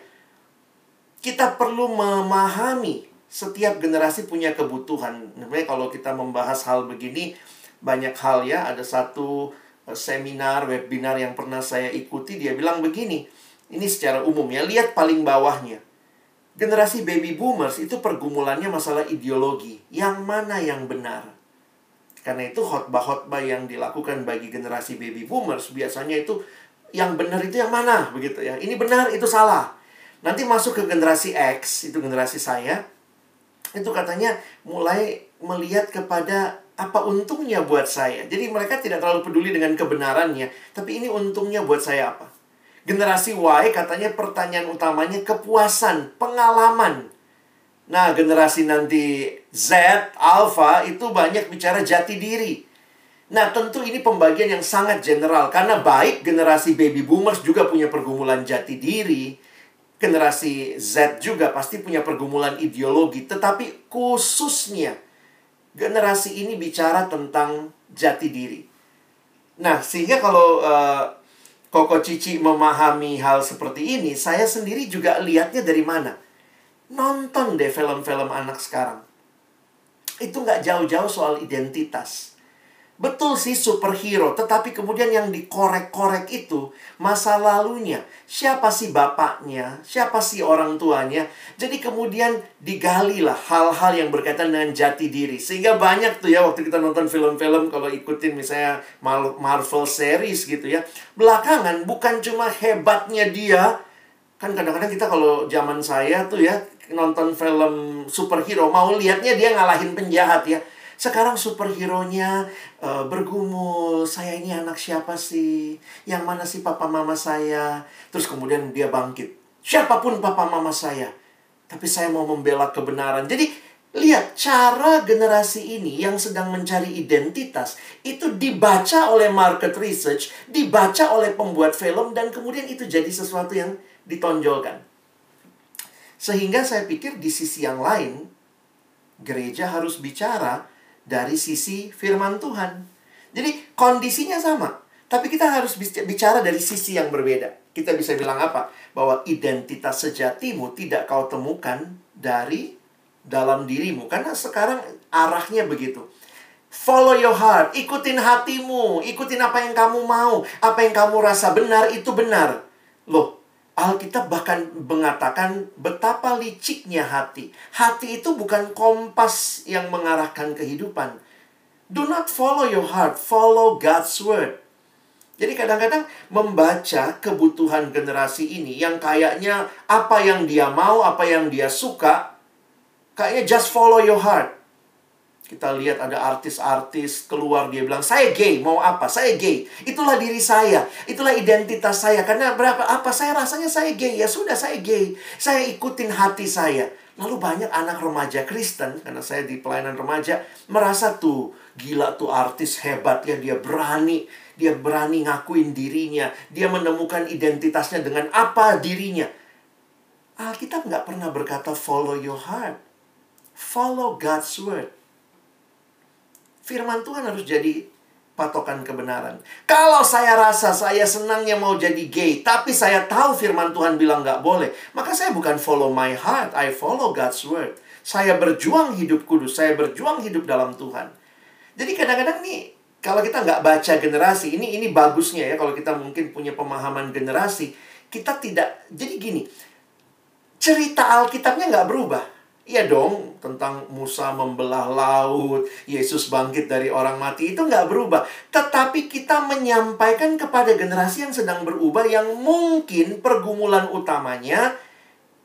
Kita perlu memahami setiap generasi punya kebutuhan. Namanya kalau kita membahas hal begini banyak hal ya, ada satu Eh, seminar, webinar yang pernah saya ikuti, dia bilang begini. Ini secara umum ya, lihat paling bawahnya. Generasi baby boomers itu pergumulannya masalah ideologi. Yang mana yang benar? Karena itu khotbah-khotbah yang dilakukan bagi generasi baby boomers biasanya itu yang benar itu yang mana begitu ya. Ini benar, itu salah. Nanti masuk ke generasi X, itu generasi saya. Itu katanya mulai melihat kepada apa untungnya buat saya? Jadi mereka tidak terlalu peduli dengan kebenarannya, tapi ini untungnya buat saya apa? Generasi Y katanya pertanyaan utamanya kepuasan, pengalaman. Nah, generasi nanti Z, Alpha itu banyak bicara jati diri. Nah, tentu ini pembagian yang sangat general karena baik generasi baby boomers juga punya pergumulan jati diri. Generasi Z juga pasti punya pergumulan ideologi, tetapi khususnya generasi ini bicara tentang jati diri. Nah, sehingga kalau uh, Koko Cici memahami hal seperti ini, saya sendiri juga lihatnya dari mana? Nonton deh film-film anak sekarang. Itu nggak jauh-jauh soal identitas. Betul sih superhero, tetapi kemudian yang dikorek-korek itu masa lalunya. Siapa sih bapaknya? Siapa sih orang tuanya? Jadi kemudian digali lah hal-hal yang berkaitan dengan jati diri. Sehingga banyak tuh ya waktu kita nonton film-film kalau ikutin misalnya Marvel series gitu ya. Belakangan bukan cuma hebatnya dia. Kan kadang-kadang kita kalau zaman saya tuh ya nonton film superhero mau lihatnya dia ngalahin penjahat ya sekarang superhero-nya uh, bergumul, saya ini anak siapa sih? Yang mana sih papa mama saya? Terus kemudian dia bangkit. Siapa pun papa mama saya, tapi saya mau membela kebenaran. Jadi lihat cara generasi ini yang sedang mencari identitas itu dibaca oleh market research, dibaca oleh pembuat film dan kemudian itu jadi sesuatu yang ditonjolkan. Sehingga saya pikir di sisi yang lain gereja harus bicara dari sisi firman Tuhan. Jadi kondisinya sama, tapi kita harus bicara dari sisi yang berbeda. Kita bisa bilang apa? Bahwa identitas sejatimu tidak kau temukan dari dalam dirimu. Karena sekarang arahnya begitu. Follow your heart, ikutin hatimu, ikutin apa yang kamu mau, apa yang kamu rasa benar itu benar. Loh, Alkitab bahkan mengatakan betapa liciknya hati. Hati itu bukan kompas yang mengarahkan kehidupan. Do not follow your heart, follow God's word. Jadi kadang-kadang membaca kebutuhan generasi ini yang kayaknya apa yang dia mau, apa yang dia suka, kayaknya just follow your heart. Kita lihat ada artis-artis keluar dia bilang, "Saya gay, mau apa? Saya gay." Itulah diri saya, itulah identitas saya. Karena berapa apa saya rasanya saya gay, ya sudah saya gay. Saya ikutin hati saya. Lalu banyak anak remaja Kristen karena saya di pelayanan remaja merasa tuh gila tuh artis hebat ya dia berani dia berani ngakuin dirinya dia menemukan identitasnya dengan apa dirinya Alkitab nggak pernah berkata follow your heart follow God's word Firman Tuhan harus jadi patokan kebenaran. Kalau saya rasa saya senangnya mau jadi gay, tapi saya tahu firman Tuhan bilang nggak boleh, maka saya bukan follow my heart, I follow God's word. Saya berjuang hidup kudus, saya berjuang hidup dalam Tuhan. Jadi kadang-kadang nih, kalau kita nggak baca generasi, ini ini bagusnya ya, kalau kita mungkin punya pemahaman generasi, kita tidak, jadi gini, cerita Alkitabnya nggak berubah Iya dong, tentang Musa membelah laut, Yesus bangkit dari orang mati, itu nggak berubah. Tetapi kita menyampaikan kepada generasi yang sedang berubah, yang mungkin pergumulan utamanya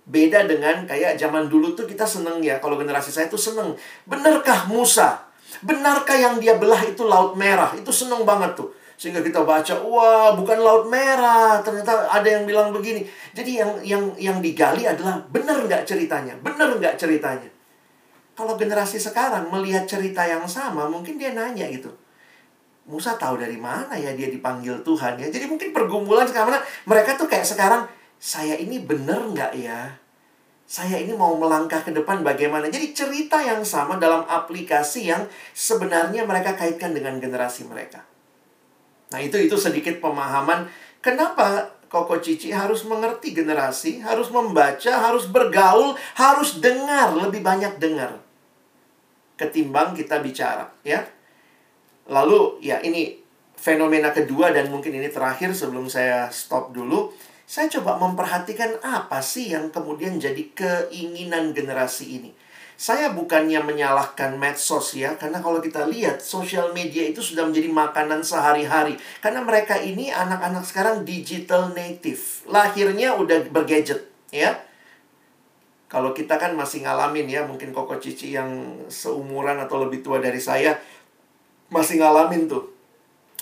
beda dengan kayak zaman dulu tuh kita seneng ya, kalau generasi saya tuh seneng. Benarkah Musa? Benarkah yang dia belah itu laut merah? Itu seneng banget tuh. Sehingga kita baca, wah bukan laut merah. Ternyata ada yang bilang begini. Jadi yang yang yang digali adalah benar nggak ceritanya? Benar nggak ceritanya? Kalau generasi sekarang melihat cerita yang sama, mungkin dia nanya gitu. Musa tahu dari mana ya dia dipanggil Tuhan ya. Jadi mungkin pergumulan sekarang mereka tuh kayak sekarang saya ini bener nggak ya? Saya ini mau melangkah ke depan bagaimana? Jadi cerita yang sama dalam aplikasi yang sebenarnya mereka kaitkan dengan generasi mereka. Nah itu itu sedikit pemahaman kenapa Koko Cici harus mengerti generasi, harus membaca, harus bergaul, harus dengar, lebih banyak dengar. Ketimbang kita bicara, ya. Lalu, ya ini fenomena kedua dan mungkin ini terakhir sebelum saya stop dulu. Saya coba memperhatikan apa sih yang kemudian jadi keinginan generasi ini. Saya bukannya menyalahkan medsos ya, karena kalau kita lihat sosial media itu sudah menjadi makanan sehari-hari. Karena mereka ini anak-anak sekarang digital native. Lahirnya udah bergadget, ya. Kalau kita kan masih ngalamin ya, mungkin Koko Cici yang seumuran atau lebih tua dari saya masih ngalamin tuh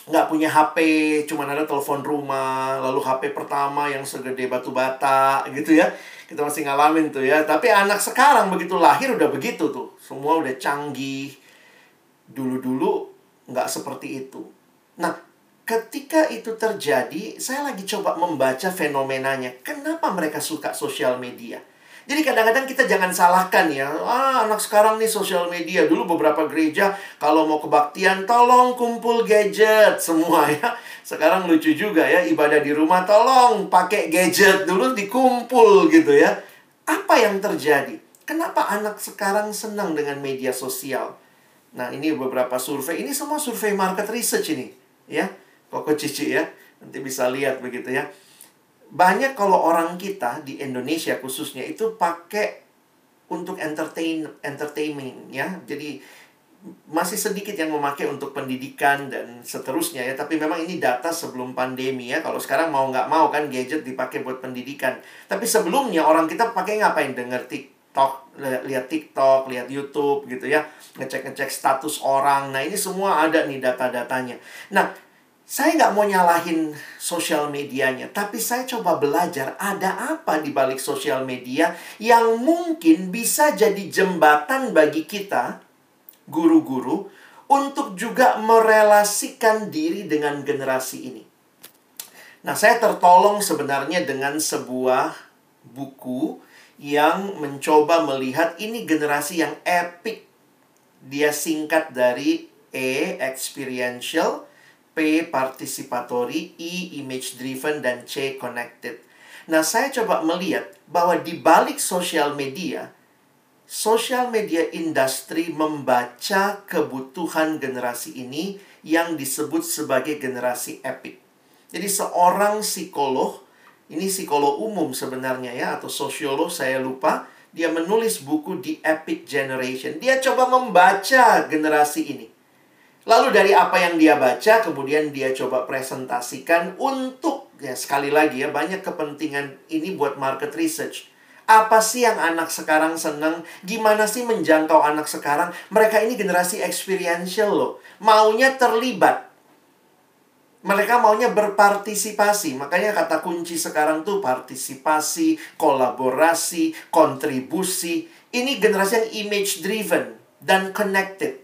nggak punya HP, cuma ada telepon rumah, lalu HP pertama yang segede batu bata gitu ya. Kita masih ngalamin tuh ya. Tapi anak sekarang begitu lahir udah begitu tuh. Semua udah canggih. Dulu-dulu nggak seperti itu. Nah, ketika itu terjadi, saya lagi coba membaca fenomenanya. Kenapa mereka suka sosial media? Jadi kadang-kadang kita jangan salahkan ya. Ah, anak sekarang nih sosial media. Dulu beberapa gereja kalau mau kebaktian tolong kumpul gadget semua ya. Sekarang lucu juga ya ibadah di rumah tolong pakai gadget dulu dikumpul gitu ya. Apa yang terjadi? Kenapa anak sekarang senang dengan media sosial? Nah, ini beberapa survei. Ini semua survei market research ini, ya. Koko Cici ya. Nanti bisa lihat begitu ya banyak kalau orang kita di Indonesia khususnya itu pakai untuk entertain entertainment ya. Jadi masih sedikit yang memakai untuk pendidikan dan seterusnya ya. Tapi memang ini data sebelum pandemi ya. Kalau sekarang mau nggak mau kan gadget dipakai buat pendidikan. Tapi sebelumnya orang kita pakai ngapain? Dengar TikTok, lihat TikTok, lihat YouTube gitu ya. Ngecek-ngecek status orang. Nah ini semua ada nih data-datanya. Nah saya nggak mau nyalahin sosial medianya, tapi saya coba belajar ada apa di balik sosial media yang mungkin bisa jadi jembatan bagi kita, guru-guru, untuk juga merelasikan diri dengan generasi ini. Nah, saya tertolong sebenarnya dengan sebuah buku yang mencoba melihat ini generasi yang epic. Dia singkat dari E, experiential, P participatory, E image driven dan C connected. Nah, saya coba melihat bahwa di balik sosial media, sosial media industri membaca kebutuhan generasi ini yang disebut sebagai generasi epic. Jadi seorang psikolog, ini psikolog umum sebenarnya ya atau sosiolog saya lupa, dia menulis buku di Epic Generation. Dia coba membaca generasi ini. Lalu dari apa yang dia baca, kemudian dia coba presentasikan untuk, ya sekali lagi ya, banyak kepentingan ini buat market research. Apa sih yang anak sekarang seneng? Gimana sih menjangkau anak sekarang? Mereka ini generasi experiential loh. Maunya terlibat. Mereka maunya berpartisipasi. Makanya kata kunci sekarang tuh partisipasi, kolaborasi, kontribusi. Ini generasi yang image driven dan connected.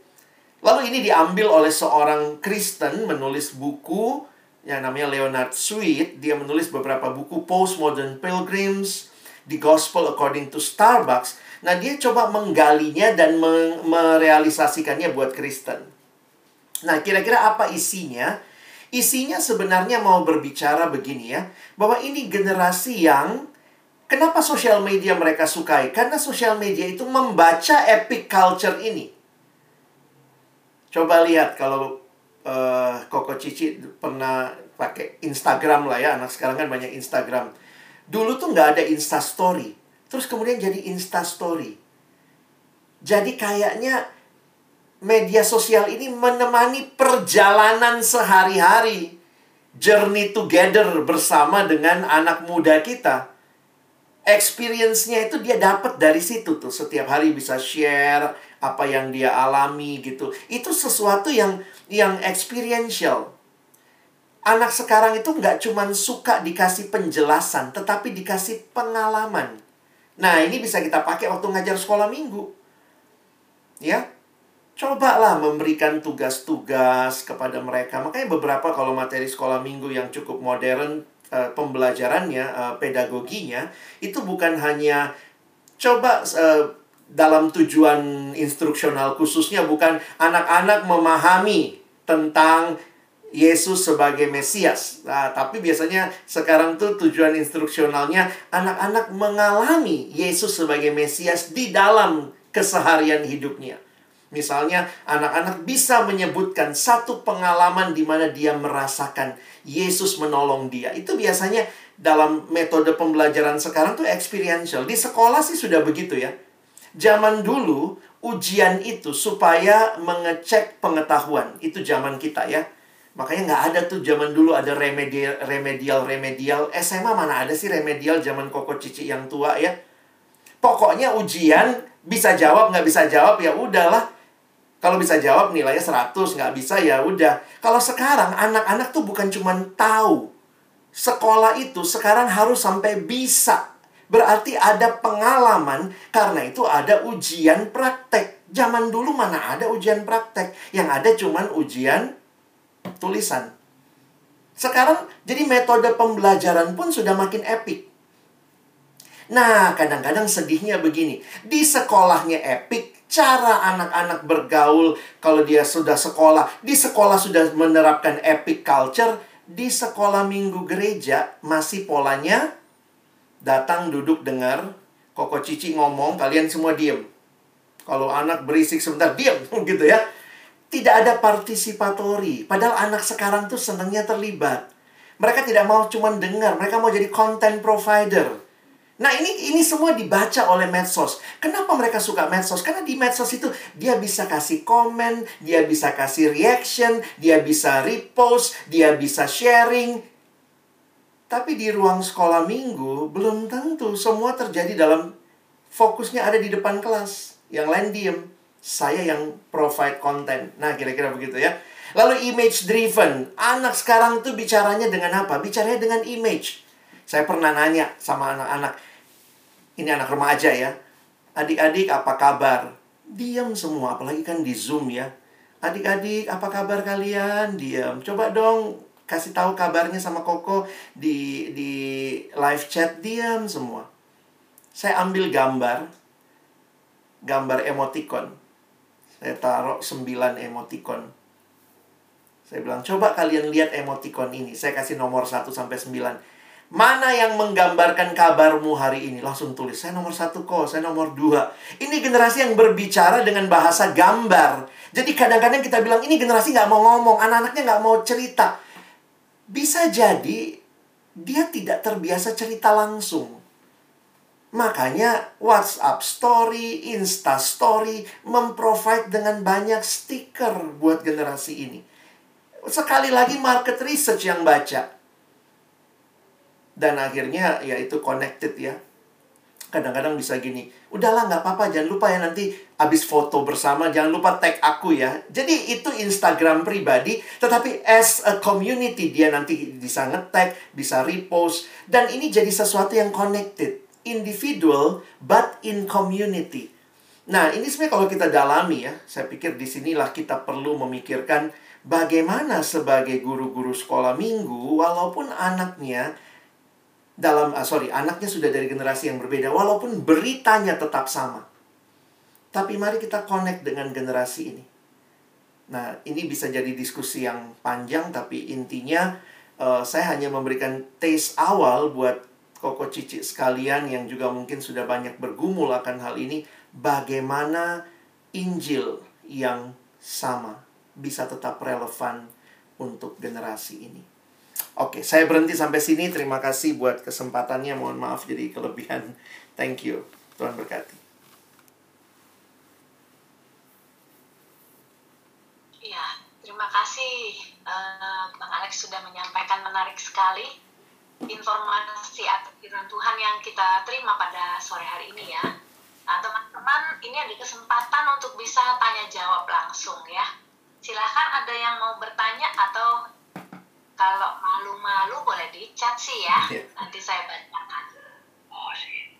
Lalu ini diambil oleh seorang Kristen menulis buku yang namanya Leonard Sweet. Dia menulis beberapa buku Postmodern Pilgrims, The Gospel According to Starbucks. Nah, dia coba menggalinya dan merealisasikannya buat Kristen. Nah, kira-kira apa isinya? Isinya sebenarnya mau berbicara begini ya, bahwa ini generasi yang kenapa sosial media mereka sukai? Karena sosial media itu membaca epic culture ini. Coba lihat kalau uh, Koko Cici pernah pakai Instagram lah ya. Anak sekarang kan banyak Instagram. Dulu tuh nggak ada Insta Story. Terus kemudian jadi Insta Story. Jadi kayaknya media sosial ini menemani perjalanan sehari-hari. Journey together bersama dengan anak muda kita. Experience-nya itu dia dapat dari situ tuh. Setiap hari bisa share apa yang dia alami gitu. Itu sesuatu yang yang experiential. Anak sekarang itu nggak cuma suka dikasih penjelasan, tetapi dikasih pengalaman. Nah, ini bisa kita pakai waktu ngajar sekolah minggu. Ya. cobalah memberikan tugas-tugas kepada mereka. Makanya beberapa kalau materi sekolah minggu yang cukup modern uh, pembelajarannya, uh, pedagoginya itu bukan hanya coba uh, dalam tujuan instruksional khususnya bukan anak-anak memahami tentang Yesus sebagai Mesias. Nah, tapi biasanya sekarang tuh tujuan instruksionalnya anak-anak mengalami Yesus sebagai Mesias di dalam keseharian hidupnya. Misalnya, anak-anak bisa menyebutkan satu pengalaman di mana dia merasakan Yesus menolong dia. Itu biasanya dalam metode pembelajaran sekarang tuh experiential. Di sekolah sih sudah begitu ya. Zaman dulu, ujian itu supaya mengecek pengetahuan. Itu zaman kita ya. Makanya nggak ada tuh zaman dulu ada remedial, remedial, remedial. SMA mana ada sih remedial zaman koko cici yang tua ya. Pokoknya ujian bisa jawab nggak bisa jawab ya udahlah kalau bisa jawab nilainya 100, nggak bisa ya udah. Kalau sekarang anak-anak tuh bukan cuma tahu. Sekolah itu sekarang harus sampai bisa. Berarti ada pengalaman karena itu ada ujian praktek. Zaman dulu mana ada ujian praktek. Yang ada cuma ujian tulisan. Sekarang jadi metode pembelajaran pun sudah makin epic. Nah, kadang-kadang sedihnya begini. Di sekolahnya epic, cara anak-anak bergaul kalau dia sudah sekolah, di sekolah sudah menerapkan epic culture, di sekolah minggu gereja masih polanya datang duduk dengar Koko Cici ngomong, kalian semua diem. Kalau anak berisik sebentar, diem [laughs] gitu ya. Tidak ada partisipatori. Padahal anak sekarang tuh senangnya terlibat. Mereka tidak mau cuma dengar, mereka mau jadi content provider. Nah, ini ini semua dibaca oleh medsos. Kenapa mereka suka medsos? Karena di medsos itu dia bisa kasih komen, dia bisa kasih reaction, dia bisa repost, dia bisa sharing. Tapi di ruang sekolah minggu belum tentu semua terjadi dalam fokusnya ada di depan kelas. Yang lain diem. Saya yang provide konten. Nah, kira-kira begitu ya. Lalu image driven. Anak sekarang tuh bicaranya dengan apa? Bicaranya dengan image. Saya pernah nanya sama anak-anak, ini anak remaja ya. Adik-adik apa kabar? Diam semua, apalagi kan di Zoom ya. Adik-adik apa kabar kalian? Diam. Coba dong kasih tahu kabarnya sama Koko di di live chat diam semua. Saya ambil gambar gambar emoticon. Saya taruh 9 emoticon. Saya bilang, coba kalian lihat emoticon ini. Saya kasih nomor 1 sampai 9 Mana yang menggambarkan kabarmu hari ini? Langsung tulis, saya nomor satu kok, saya nomor dua. Ini generasi yang berbicara dengan bahasa gambar. Jadi kadang-kadang kita bilang, ini generasi nggak mau ngomong, anak-anaknya nggak mau cerita. Bisa jadi dia tidak terbiasa cerita langsung. Makanya WhatsApp Story, Insta Story memprovide dengan banyak stiker buat generasi ini. Sekali lagi market research yang baca dan akhirnya ya itu connected ya kadang-kadang bisa gini udahlah nggak apa-apa jangan lupa ya nanti habis foto bersama jangan lupa tag aku ya. Jadi itu Instagram pribadi tetapi as a community dia nanti bisa nge-tag bisa repost dan ini jadi sesuatu yang connected individual but in community. Nah ini sebenarnya kalau kita dalami ya saya pikir di sinilah kita perlu memikirkan bagaimana sebagai guru-guru sekolah minggu walaupun anaknya dalam uh, sorry anaknya sudah dari generasi yang berbeda walaupun beritanya tetap sama. Tapi mari kita connect dengan generasi ini. Nah ini bisa jadi diskusi yang panjang tapi intinya uh, saya hanya memberikan taste awal buat koko cici sekalian yang juga mungkin sudah banyak bergumul akan hal ini bagaimana Injil yang sama bisa tetap relevan untuk generasi ini Oke, saya berhenti sampai sini. Terima kasih buat kesempatannya. Mohon maaf jadi kelebihan. Thank you. Tuhan berkati. Iya, terima kasih uh, Bang Alex sudah menyampaikan menarik sekali informasi atau firman Tuhan yang kita terima pada sore hari ini ya. Nah, teman-teman, ini ada kesempatan untuk bisa tanya jawab langsung ya. Silahkan ada yang mau bertanya atau kalau malu-malu boleh dicat sih ya. Yeah. Nanti saya bacakan. Oh sih.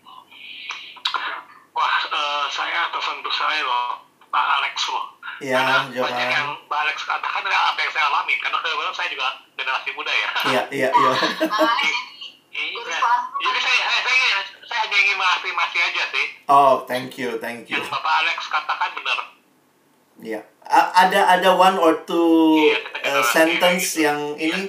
Wah, uh, saya atas saya loh, Pak Alex loh. Ya, karena banyak Johan. yang Mbak Alex katakan adalah apa yang saya alami karena kebetulan saya juga generasi muda ya Iya, iya, iya. Iya. kelas jadi saya, saya, saya, saya hanya ingin mengafirmasi aja sih Oh, thank you, thank you. yang Bapak Alex katakan benar Ya, A- ada ada one or two Iya, uh, sentence ini. yang ini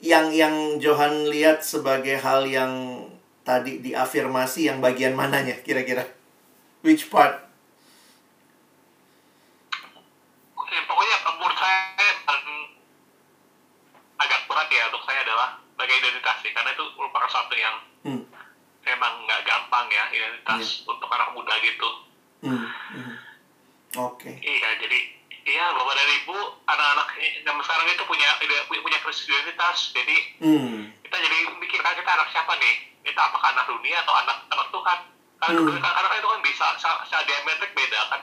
yang yang Johan lihat sebagai hal yang tadi diafirmasi yang bagian mananya kira-kira? Which part? Pokoknya menurut saya paling agak berat untuk saya adalah sebagai identitas sih karena itu merupakan satu yang Hmm. memang nggak gampang ya identitas untuk anak muda gitu Hmm. hmm. Oke. iya jadi iya bapak dan ibu anak-anak zaman sekarang itu punya punya punya krisis identitas jadi Hmm. kita jadi mikirkan kita anak siapa nih kita apakah anak dunia atau anak anak Tuhan karena Hmm. hmm. karena itu kan bisa secara diametrik beda kan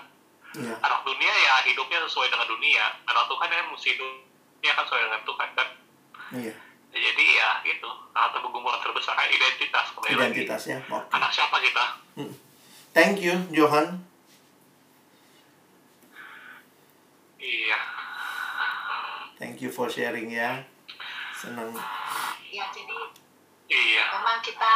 Ya. anak dunia ya hidupnya sesuai dengan dunia anak Tuhan kan mesti hidupnya kan sesuai dengan Tuhan kan Iya. jadi ya gitu atau pergumulan terbesar kan identitas kembali lagi Identitasnya. Oke. anak siapa kita Thank you, Johan. Iya Thank you for sharing ya. Senang. ya jadi iya memang kita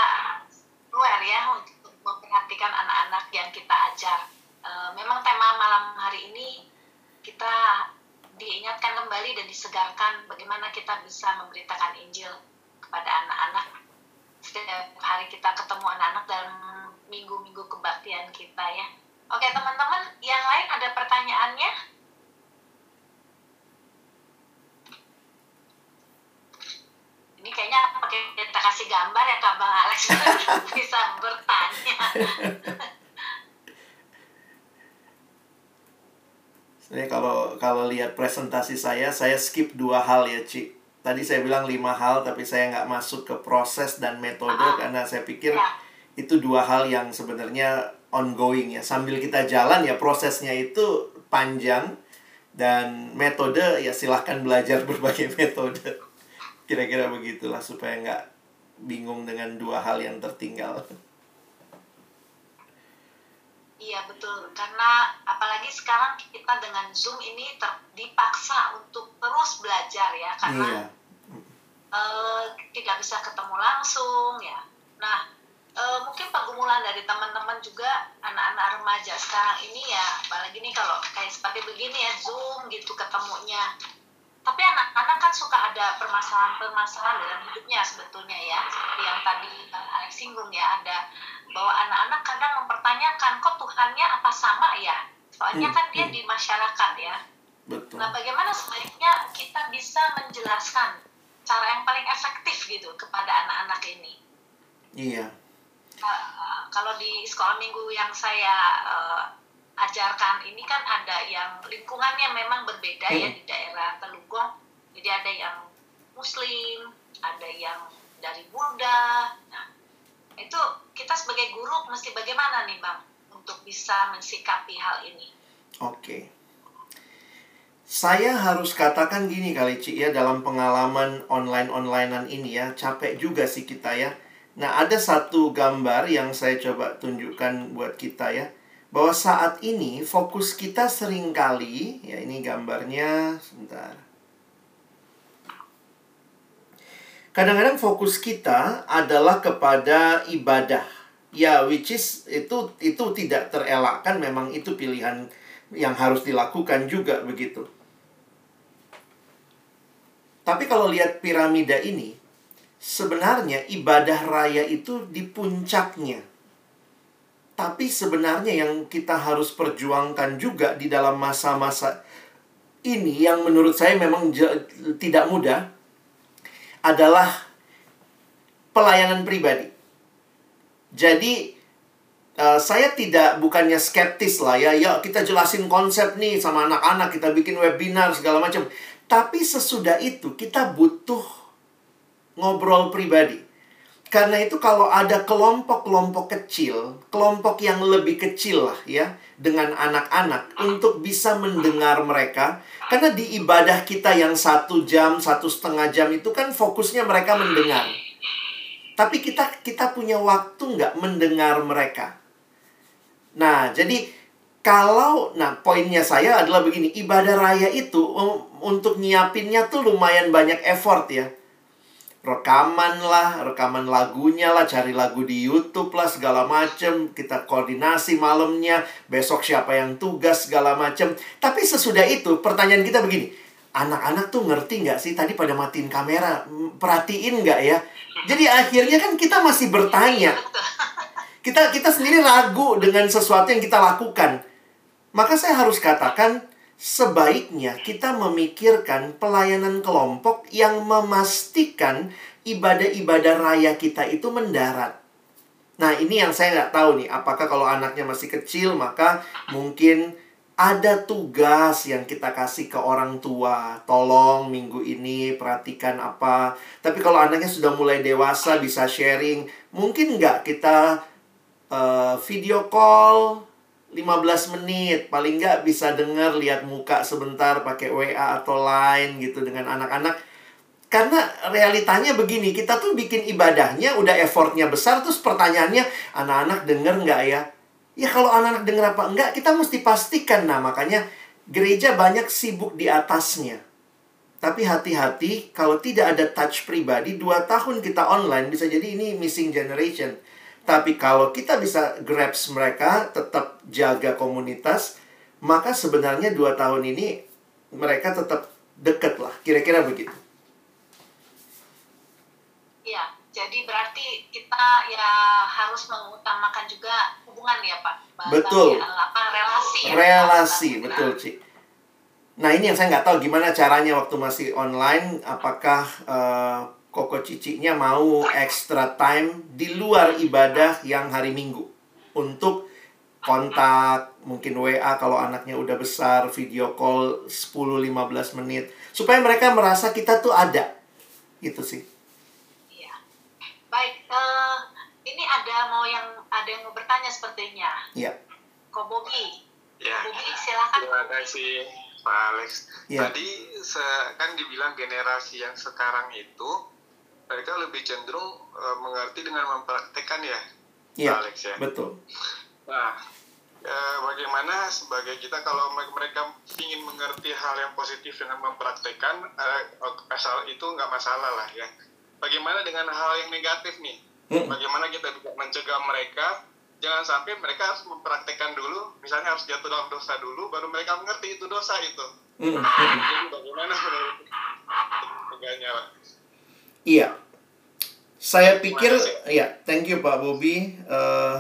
aware ya untuk memperhatikan anak-anak yang kita ajar. Eh, memang tema malam hari ini kita diingatkan kembali dan disegarkan bagaimana kita bisa memberitakan Injil kepada anak-anak. Setiap hari kita ketemu anak-anak dalam minggu-minggu kebaktian kita ya. Oke teman-teman, yang lain ada pertanyaannya? Ini kayaknya pakai kita kasih gambar ya Kak Bang Alex [laughs] bisa bertanya. Sebenarnya kalau kalau lihat presentasi saya, saya skip dua hal ya, Ci. Tadi saya bilang lima hal, tapi saya nggak masuk ke proses dan metode Ah. karena saya pikir Ya. itu dua hal yang sebenarnya ongoing ya. Sambil kita jalan ya prosesnya itu panjang dan metode ya silahkan belajar [laughs] berbagai metode. Kira-kira begitulah supaya nggak bingung dengan dua hal yang tertinggal. Iya betul, karena apalagi sekarang kita dengan Zoom ini ter- dipaksa untuk terus belajar ya, karena Iya. eh, tidak bisa ketemu langsung ya. Nah, eh, mungkin pergumulan dari teman-teman juga anak-anak remaja sekarang ini ya, apalagi nih kalau kayak seperti begini ya Zoom gitu ketemunya. Tapi anak-anak kan suka ada permasalahan-permasalahan dalam hidupnya sebetulnya ya, seperti yang tadi Bang Alex singgung ya, ada bahwa anak-anak kadang mempertanyakan kok Tuhannya apa sama ya? Soalnya Hmm, kan dia hmm. di masyarakat ya. Betul. Nah, bagaimana sebaiknya kita bisa menjelaskan cara yang paling efektif gitu kepada anak-anak ini? Iya. Uh, kalau di sekolah minggu yang saya uh, ajarkan ini kan ada yang lingkungannya memang berbeda ya Hmm. di daerah Telugong. Jadi ada yang Muslim, ada yang dari Buddha. Nah, itu kita sebagai guru mesti bagaimana nih bang untuk bisa mensikapi hal ini? Oke. Saya harus katakan gini kali Ci ya dalam pengalaman online-onlinean ini ya, capek juga sih kita ya. Nah, ada satu gambar yang saya coba tunjukkan buat kita ya. Bahwa saat ini fokus kita sering kali, ya ini gambarnya, sebentar. Kadang-kadang fokus kita adalah kepada ibadah. Ya, which is itu itu tidak terelakkan memang itu pilihan yang harus dilakukan juga begitu. Tapi kalau lihat piramida ini, sebenarnya ibadah raya itu di puncaknya. Tapi sebenarnya yang kita harus perjuangkan juga di dalam masa-masa ini yang menurut saya memang tidak mudah adalah pelayanan pribadi. Jadi eh, saya tidak bukannya skeptis lah ya, ya kita jelasin konsep nih sama anak-anak, kita bikin webinar segala macam. Tapi sesudah itu kita butuh ngobrol pribadi. Karena itu kalau ada kelompok-kelompok kecil, kelompok yang lebih kecil lah ya, dengan anak-anak untuk bisa mendengar mereka. Karena di ibadah kita yang satu jam, satu setengah jam itu kan fokusnya mereka mendengar. Tapi kita kita punya waktu nggak mendengar mereka. Nah, jadi Kalau, nah poinnya saya adalah begini, ibadah raya itu um, untuk nyiapinnya tuh lumayan banyak effort ya. Rekaman lah, rekaman lagunya lah, cari lagu di YouTube lah, segala macem. Kita koordinasi malamnya, besok siapa yang tugas, segala macem. Tapi sesudah itu, pertanyaan kita begini, anak-anak tuh ngerti nggak sih tadi pada matiin kamera, perhatiin nggak ya? Jadi akhirnya kan kita masih bertanya, kita kita sendiri ragu dengan sesuatu yang kita lakukan. Maka saya harus katakan sebaiknya kita memikirkan pelayanan kelompok yang memastikan ibadah-ibadah raya kita itu mendarat. Nah, ini yang saya nggak tahu nih. Apakah kalau anaknya masih kecil, maka mungkin ada tugas yang kita kasih ke orang tua. Tolong minggu ini perhatikan apa. Tapi kalau anaknya sudah mulai dewasa, bisa sharing. Mungkin nggak kita eh, video call 15 menit. Paling nggak bisa dengar, lihat muka sebentar pakai WA atau Line gitu dengan anak-anak. Karena realitanya begini, kita tuh bikin ibadahnya udah effortnya besar, terus pertanyaannya, anak-anak denger nggak ya? Ya kalau anak-anak denger apa enggak, kita mesti pastikan. Nah makanya gereja banyak sibuk di atasnya. Tapi hati-hati, kalau tidak ada touch pribadi, dua tahun kita online, bisa jadi ini missing generation. Tapi kalau kita bisa grabs mereka, tetap jaga komunitas, maka sebenarnya dua tahun ini mereka tetap deket lah. Kira-kira begitu. Iya, jadi berarti kita ya harus mengutamakan juga hubungan ya Pak. Ba- Betul. bagi- apa relasi ya. Relasi, Bahasa betul, kita. Ci. Nah, ini yang saya nggak tahu gimana caranya waktu masih online. Apakah eh, Koko Cicinya mau extra time di luar ibadah yang hari Minggu untuk kontak, mungkin WA kalau anaknya udah besar, video call 10-15 menit supaya mereka merasa kita tuh ada. Gitu sih. Iya. Baik, eh, ini ada mau yang ada yang mau bertanya sepertinya. Iya. Ko Bobi. Ya, Bobi silakan. terima kasih Pak Alex. Ya. Tadi se- kan dibilang generasi yang sekarang itu mereka lebih cenderung eh, mengerti dengan mempraktekkan ya, Iya. Pak Alex ya. Betul. Nah, eh, bagaimana sebagai kita kalau me- mereka ingin mengerti hal yang positif dengan mempraktekkan, eh, asal itu nggak masalah lah ya. Bagaimana dengan hal yang negatif nih? Mm. Bagaimana kita bisa mencegah mereka? Jangan sampai mereka harus mempraktekkan dulu, misalnya harus jatuh dalam dosa dulu, baru mereka mengerti itu dosa itu. Mm, mm. Jadi bagaimana menurut mencegahnya? Pak? Iya. Saya pikir, ya, thank you Pak Bobi. Eh,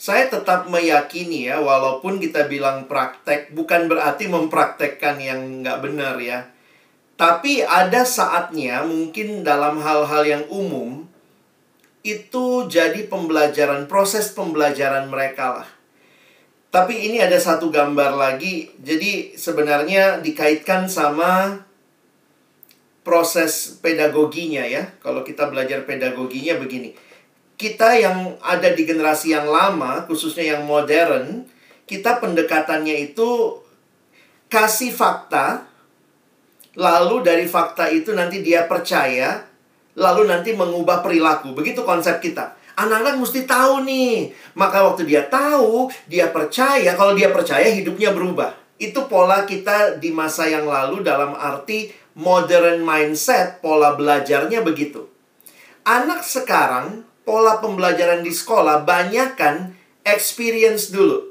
saya tetap meyakini ya, walaupun kita bilang praktek, bukan berarti mempraktekkan yang nggak benar ya. Tapi ada saatnya mungkin dalam hal-hal yang umum, itu jadi pembelajaran, proses pembelajaran mereka lah. Tapi ini ada satu gambar lagi, jadi sebenarnya dikaitkan sama proses pedagoginya ya. Kalau kita belajar pedagoginya begini. Kita yang ada di generasi yang lama, khususnya yang modern, kita pendekatannya itu kasih fakta, lalu dari fakta itu nanti dia percaya, lalu nanti mengubah perilaku. Begitu konsep kita. Anak-anak mesti tahu nih. Maka waktu dia tahu, dia percaya, kalau dia percaya hidupnya berubah. Itu pola kita di masa yang lalu dalam arti modern mindset, pola belajarnya begitu. Anak sekarang, pola pembelajaran di sekolah banyak kan experience dulu.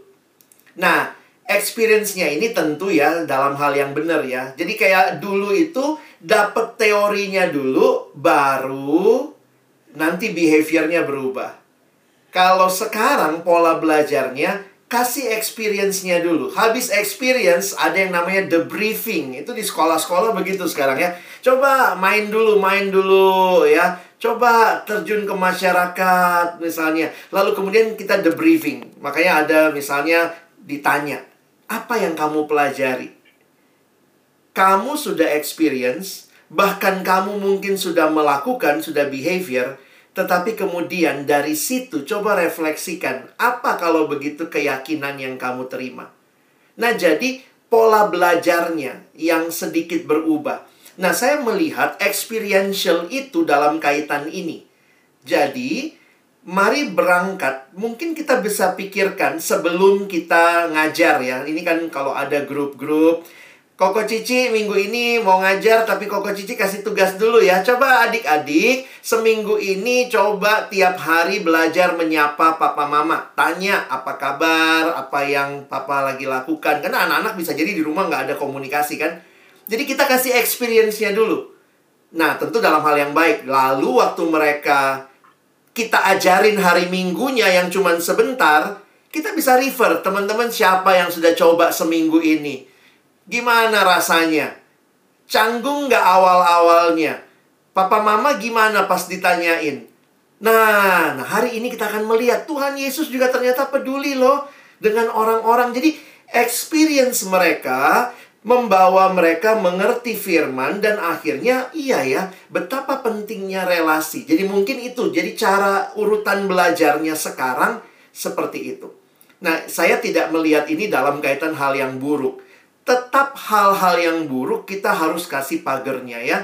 Nah, experience-nya ini tentu ya dalam hal yang benar ya. Jadi kayak dulu itu dapat teorinya dulu, baru nanti behaviornya berubah. Kalau sekarang pola belajarnya kasih experience-nya dulu. Habis experience ada yang namanya debriefing. Itu di sekolah-sekolah begitu sekarang ya. Coba main dulu, main dulu ya. Coba terjun ke masyarakat misalnya. Lalu kemudian kita debriefing. Makanya ada misalnya ditanya, apa yang kamu pelajari? Kamu sudah experience, bahkan kamu mungkin sudah melakukan, sudah behavior, tetapi kemudian dari situ coba refleksikan, apa kalau begitu keyakinan yang kamu terima? Nah, jadi pola belajarnya yang sedikit berubah. Nah, saya melihat experiential itu dalam kaitan ini. Jadi, mari berangkat. Mungkin kita bisa pikirkan sebelum kita ngajar ya. Ini kan kalau ada grup-grup Koko Cici minggu ini mau ngajar tapi Koko Cici kasih tugas dulu ya. Coba adik-adik seminggu ini coba tiap hari belajar menyapa papa mama. Tanya apa kabar, apa yang papa lagi lakukan. Karena anak-anak bisa jadi di rumah nggak ada komunikasi kan. Jadi kita kasih experience-nya dulu. Nah tentu dalam hal yang baik. Lalu waktu mereka kita ajarin hari minggunya yang cuma sebentar, kita bisa refer teman-teman siapa yang sudah coba seminggu ini Gimana rasanya? Canggung nggak awal-awalnya? Papa mama gimana pas ditanyain? Nah, nah, hari ini kita akan melihat Tuhan Yesus juga ternyata peduli loh dengan orang-orang. Jadi experience mereka membawa mereka mengerti firman dan akhirnya iya ya, betapa pentingnya relasi. Jadi mungkin itu jadi cara urutan belajarnya sekarang seperti itu. Nah, saya tidak melihat ini dalam kaitan hal yang buruk tetap hal-hal yang buruk kita harus kasih pagernya ya.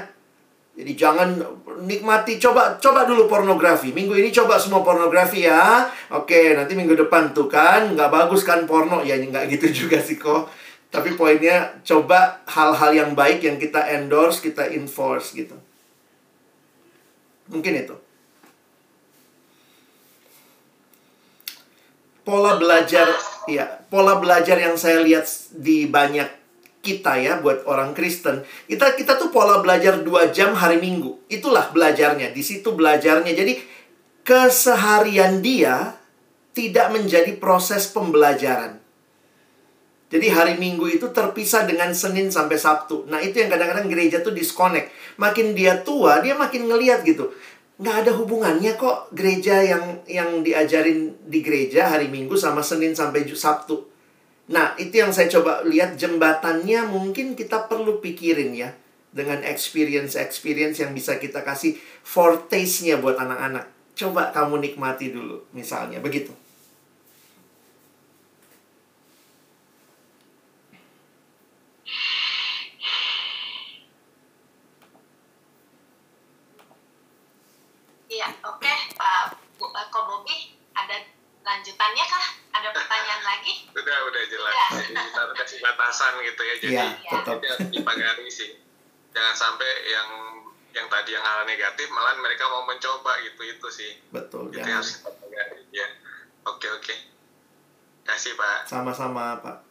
Jadi jangan nikmati coba coba dulu pornografi. Minggu ini coba semua pornografi ya. Oke, nanti minggu depan tuh kan nggak bagus kan porno ya nggak gitu juga sih kok. Tapi poinnya coba hal-hal yang baik yang kita endorse, kita enforce gitu. Mungkin itu. Pola belajar ya, pola belajar yang saya lihat di banyak kita ya buat orang Kristen kita kita tuh pola belajar dua jam hari Minggu itulah belajarnya di situ belajarnya jadi keseharian dia tidak menjadi proses pembelajaran jadi hari Minggu itu terpisah dengan Senin sampai Sabtu. Nah itu yang kadang-kadang gereja tuh disconnect. Makin dia tua, dia makin ngeliat gitu. Nggak ada hubungannya kok gereja yang yang diajarin di gereja hari Minggu sama Senin sampai Sabtu. Nah, itu yang saya coba lihat jembatannya mungkin kita perlu pikirin ya. Dengan experience-experience yang bisa kita kasih foretaste-nya buat anak-anak. Coba kamu nikmati dulu, misalnya. Begitu. Iya, oke okay. Pak Bu, Ko Bobi, ada lanjutannya kah? Ada pertanyaan lagi? Udah, udah jelas. Udah. Jadi kita kasih batasan gitu ya. Jadi ya, tetap. dipagari sih. Jangan sampai yang yang tadi yang hal negatif malah mereka mau mencoba gitu itu sih. Betul. Itu yang harus kita pagari ya. Oke oke. Kasih Pak. Sama-sama Pak.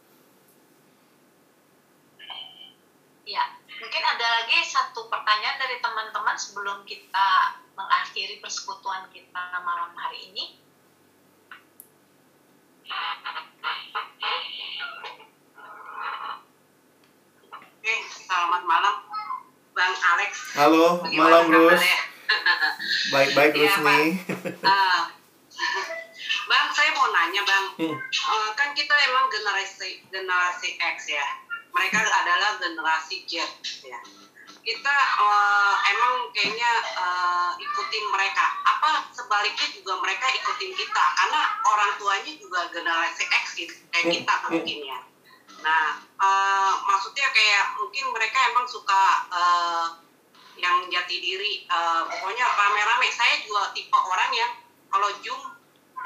Ya, mungkin ada lagi satu pertanyaan dari teman-teman sebelum kita mengakhiri persekutuan kita malam hari ini. Oke, selamat malam Bang Alex. Halo, Bagaimana malam Rus. [laughs] Baik-baik ya, Rus nih. Uh, [laughs] bang, saya mau nanya Bang, Hmm. uh, kan kita emang generasi generasi X ya, mereka adalah generasi Z ya. Kita uh, emang kayaknya uh, ikutin mereka. Apa sebaliknya juga mereka ikutin kita? Karena orang tuanya juga generasi X gitu, kayak Hmm. kita mungkin ya. Nah, uh, maksudnya kayak mungkin mereka emang suka uh, yang jati diri, uh, pokoknya rame-rame. Saya juga tipe orang yang kalau Zoom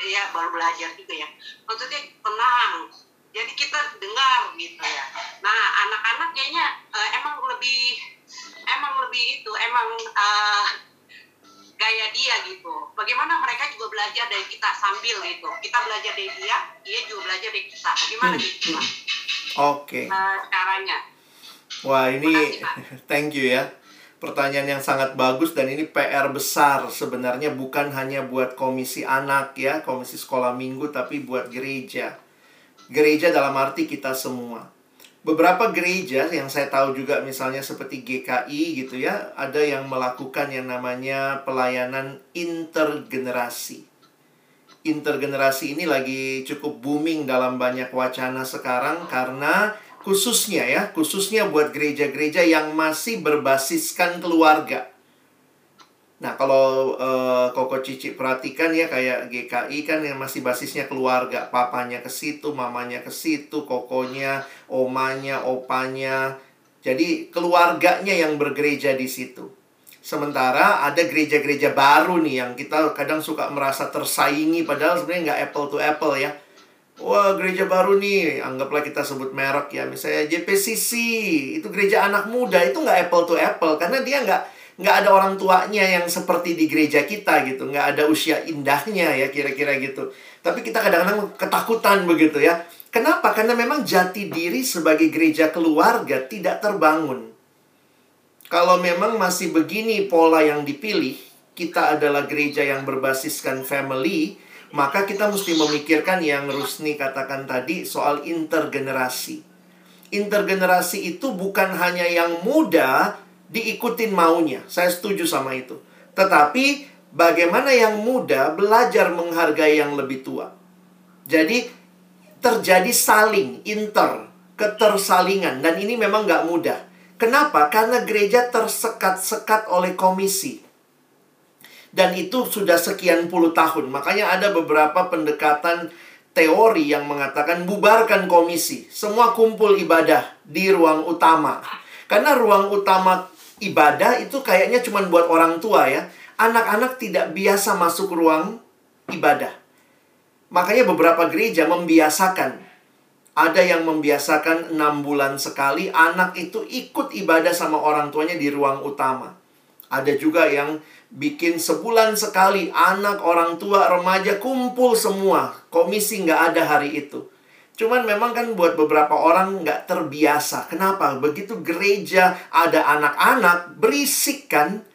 ya baru belajar juga ya. Maksudnya tenang. Jadi kita dengar gitu ya. Nah, anak-anak kayaknya uh, emang lebih emang lebih itu emang uh, gaya dia gitu. Bagaimana mereka juga belajar dari kita sambil gitu. Kita belajar dari dia, dia juga belajar dari kita. Bagaimana Hmm, gitu Pak? Oke. Uh, caranya? Wah, ini Makasih, Pak. [laughs] thank you ya. Pertanyaan yang sangat bagus dan ini PR besar sebenarnya bukan hanya buat komisi anak ya, komisi sekolah minggu tapi buat gereja. Gereja dalam arti kita semua. Beberapa gereja yang saya tahu juga misalnya seperti GKI gitu ya, ada yang melakukan yang namanya pelayanan intergenerasi. Intergenerasi ini lagi cukup booming dalam banyak wacana sekarang karena khususnya ya, khususnya buat gereja-gereja yang masih berbasiskan keluarga. Nah, kalau eh, Koko Cici perhatikan ya kayak GKI kan yang masih basisnya keluarga, papanya ke situ, mamanya ke situ, kokonya, omanya, opanya. Jadi keluarganya yang bergereja di situ. Sementara ada gereja-gereja baru nih yang kita kadang suka merasa tersaingi padahal sebenarnya nggak apple to apple ya. Wah gereja baru nih, anggaplah kita sebut merek ya, misalnya JPCC, itu gereja anak muda, itu nggak apple to apple, karena dia nggak nggak ada orang tuanya yang seperti di gereja kita gitu, nggak ada usia indahnya ya kira-kira gitu. Tapi kita kadang-kadang ketakutan begitu ya. Kenapa? Karena memang jati diri sebagai gereja keluarga tidak terbangun. Kalau memang masih begini pola yang dipilih, kita adalah gereja yang berbasiskan family, maka kita mesti memikirkan yang Rusni katakan tadi soal intergenerasi. Intergenerasi itu bukan hanya yang muda diikutin maunya. Saya setuju sama itu. Tetapi bagaimana yang muda belajar menghargai yang lebih tua. Jadi terjadi saling, inter, ketersalingan. Dan ini memang nggak mudah. Kenapa? Karena gereja tersekat-sekat oleh komisi. Dan itu sudah sekian puluh tahun. Makanya ada beberapa pendekatan teori yang mengatakan bubarkan komisi. Semua kumpul ibadah di ruang utama. Karena ruang utama ibadah itu kayaknya cuma buat orang tua ya. Anak-anak tidak biasa masuk ruang ibadah. Makanya beberapa gereja membiasakan ada yang membiasakan enam bulan sekali anak itu ikut ibadah sama orang tuanya di ruang utama. Ada juga yang bikin sebulan sekali anak, orang tua, remaja kumpul semua. Komisi nggak ada hari itu. Cuman memang kan buat beberapa orang nggak terbiasa. Kenapa? Begitu gereja ada anak-anak, berisik kan?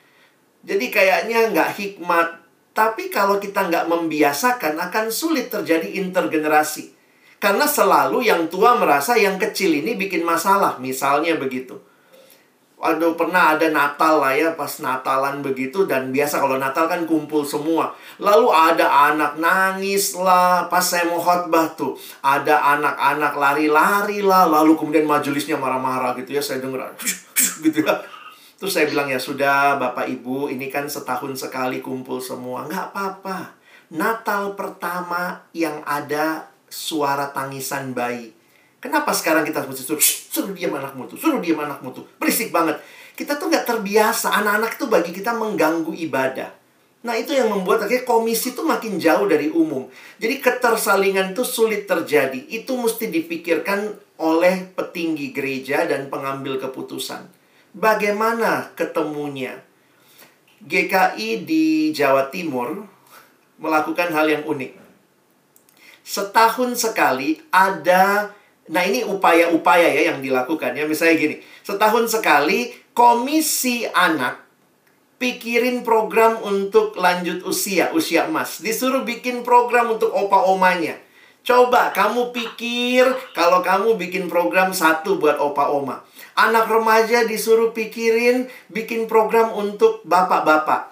Jadi kayaknya nggak hikmat. Tapi kalau kita nggak membiasakan, akan sulit terjadi intergenerasi. Karena selalu yang tua merasa yang kecil ini bikin masalah. Misalnya begitu. Waduh, pernah ada Natal lah ya, pas Natalan begitu. Dan biasa kalau Natal kan kumpul semua. Lalu ada anak nangis lah, pas saya mau khotbah tuh. Ada anak-anak lari-lari lah, lalu kemudian majelisnya marah-marah gitu ya. Saya dengar, gitu ya. Terus saya bilang ya sudah Bapak Ibu ini kan setahun sekali kumpul semua. Nggak apa-apa. Natal pertama yang ada suara tangisan bayi. Kenapa sekarang kita mesti suruh, suruh diam anakmu tuh, suruh diam anakmu tuh. Berisik banget. Kita tuh nggak terbiasa. Anak-anak itu bagi kita mengganggu ibadah. Nah itu yang membuat akhirnya komisi itu makin jauh dari umum. Jadi ketersalingan itu sulit terjadi. Itu mesti dipikirkan oleh petinggi gereja dan pengambil keputusan. Bagaimana ketemunya? GKI di Jawa Timur melakukan hal yang unik setahun sekali ada Nah, ini upaya-upaya ya yang dilakukan ya. Misalnya gini, setahun sekali komisi anak pikirin program untuk lanjut usia, usia emas. Disuruh bikin program untuk opa omanya. Coba kamu pikir kalau kamu bikin program satu buat opa oma. Anak remaja disuruh pikirin bikin program untuk bapak-bapak.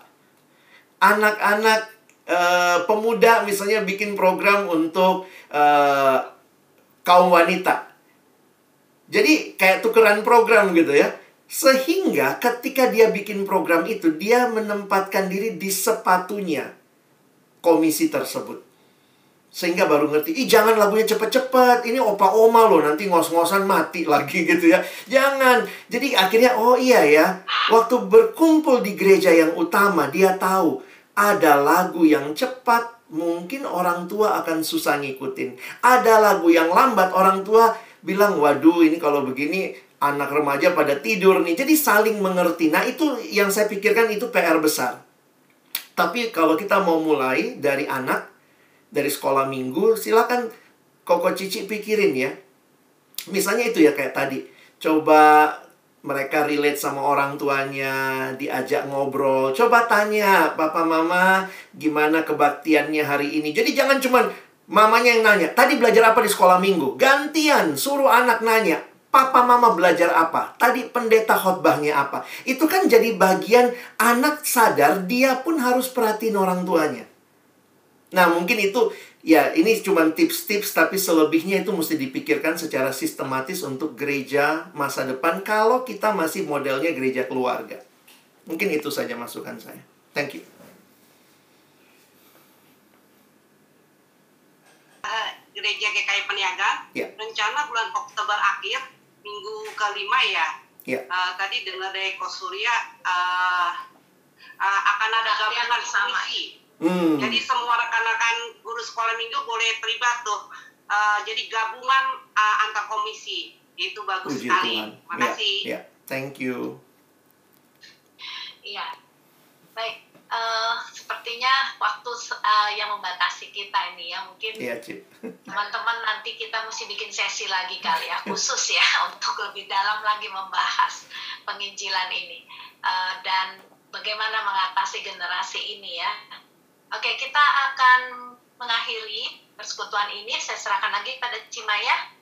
Anak-anak uh, pemuda misalnya bikin program untuk uh, kaum wanita. Jadi kayak tukeran program gitu ya. Sehingga ketika dia bikin program itu, dia menempatkan diri di sepatunya komisi tersebut. Sehingga baru ngerti, ih jangan lagunya cepet-cepet, ini opa-oma loh, nanti ngos-ngosan mati [laughs] lagi gitu ya. Jangan. Jadi akhirnya, oh iya ya, waktu berkumpul di gereja yang utama, dia tahu ada lagu yang cepat, mungkin orang tua akan susah ngikutin. Ada lagu yang lambat, orang tua bilang, waduh ini kalau begini anak remaja pada tidur nih. Jadi saling mengerti. Nah itu yang saya pikirkan itu PR besar. Tapi kalau kita mau mulai dari anak, dari sekolah minggu, silakan Koko Cici pikirin ya. Misalnya itu ya kayak tadi. Coba mereka relate sama orang tuanya, diajak ngobrol. Coba tanya, papa mama, gimana kebaktiannya hari ini. Jadi jangan cuma mamanya yang nanya, tadi belajar apa di sekolah minggu? Gantian, suruh anak nanya, papa mama belajar apa? Tadi pendeta khotbahnya apa? Itu kan jadi bagian anak sadar dia pun harus perhatiin orang tuanya. Nah, mungkin itu ya ini cuma tips-tips tapi selebihnya itu mesti dipikirkan secara sistematis untuk gereja masa depan kalau kita masih modelnya gereja keluarga. Mungkin itu saja masukan saya. Thank you. Uh, gereja GKI Peniaga Ya. rencana bulan Oktober akhir minggu kelima ya. Ya. Uh, tadi dengar dari Ko Surya uh, uh, akan ada gabungan bersama. komisi. Hmm. Jadi semua rekan-rekan guru sekolah minggu boleh terlibat tuh. Uh, jadi gabungan uh, antar komisi itu bagus Puji sekali. Tuhan. Terima Ya, kasih. ya. Thank you. Iya. Baik. eh, sepertinya waktu eh, yang membatasi kita ini ya mungkin Iya, Cip. [laughs] teman-teman nanti kita mesti bikin sesi lagi kali ya khusus ya [laughs] untuk lebih dalam lagi membahas penginjilan ini Eh, dan bagaimana mengatasi generasi ini ya. Oke, kita akan mengakhiri persekutuan ini. Saya serahkan lagi pada Cimaya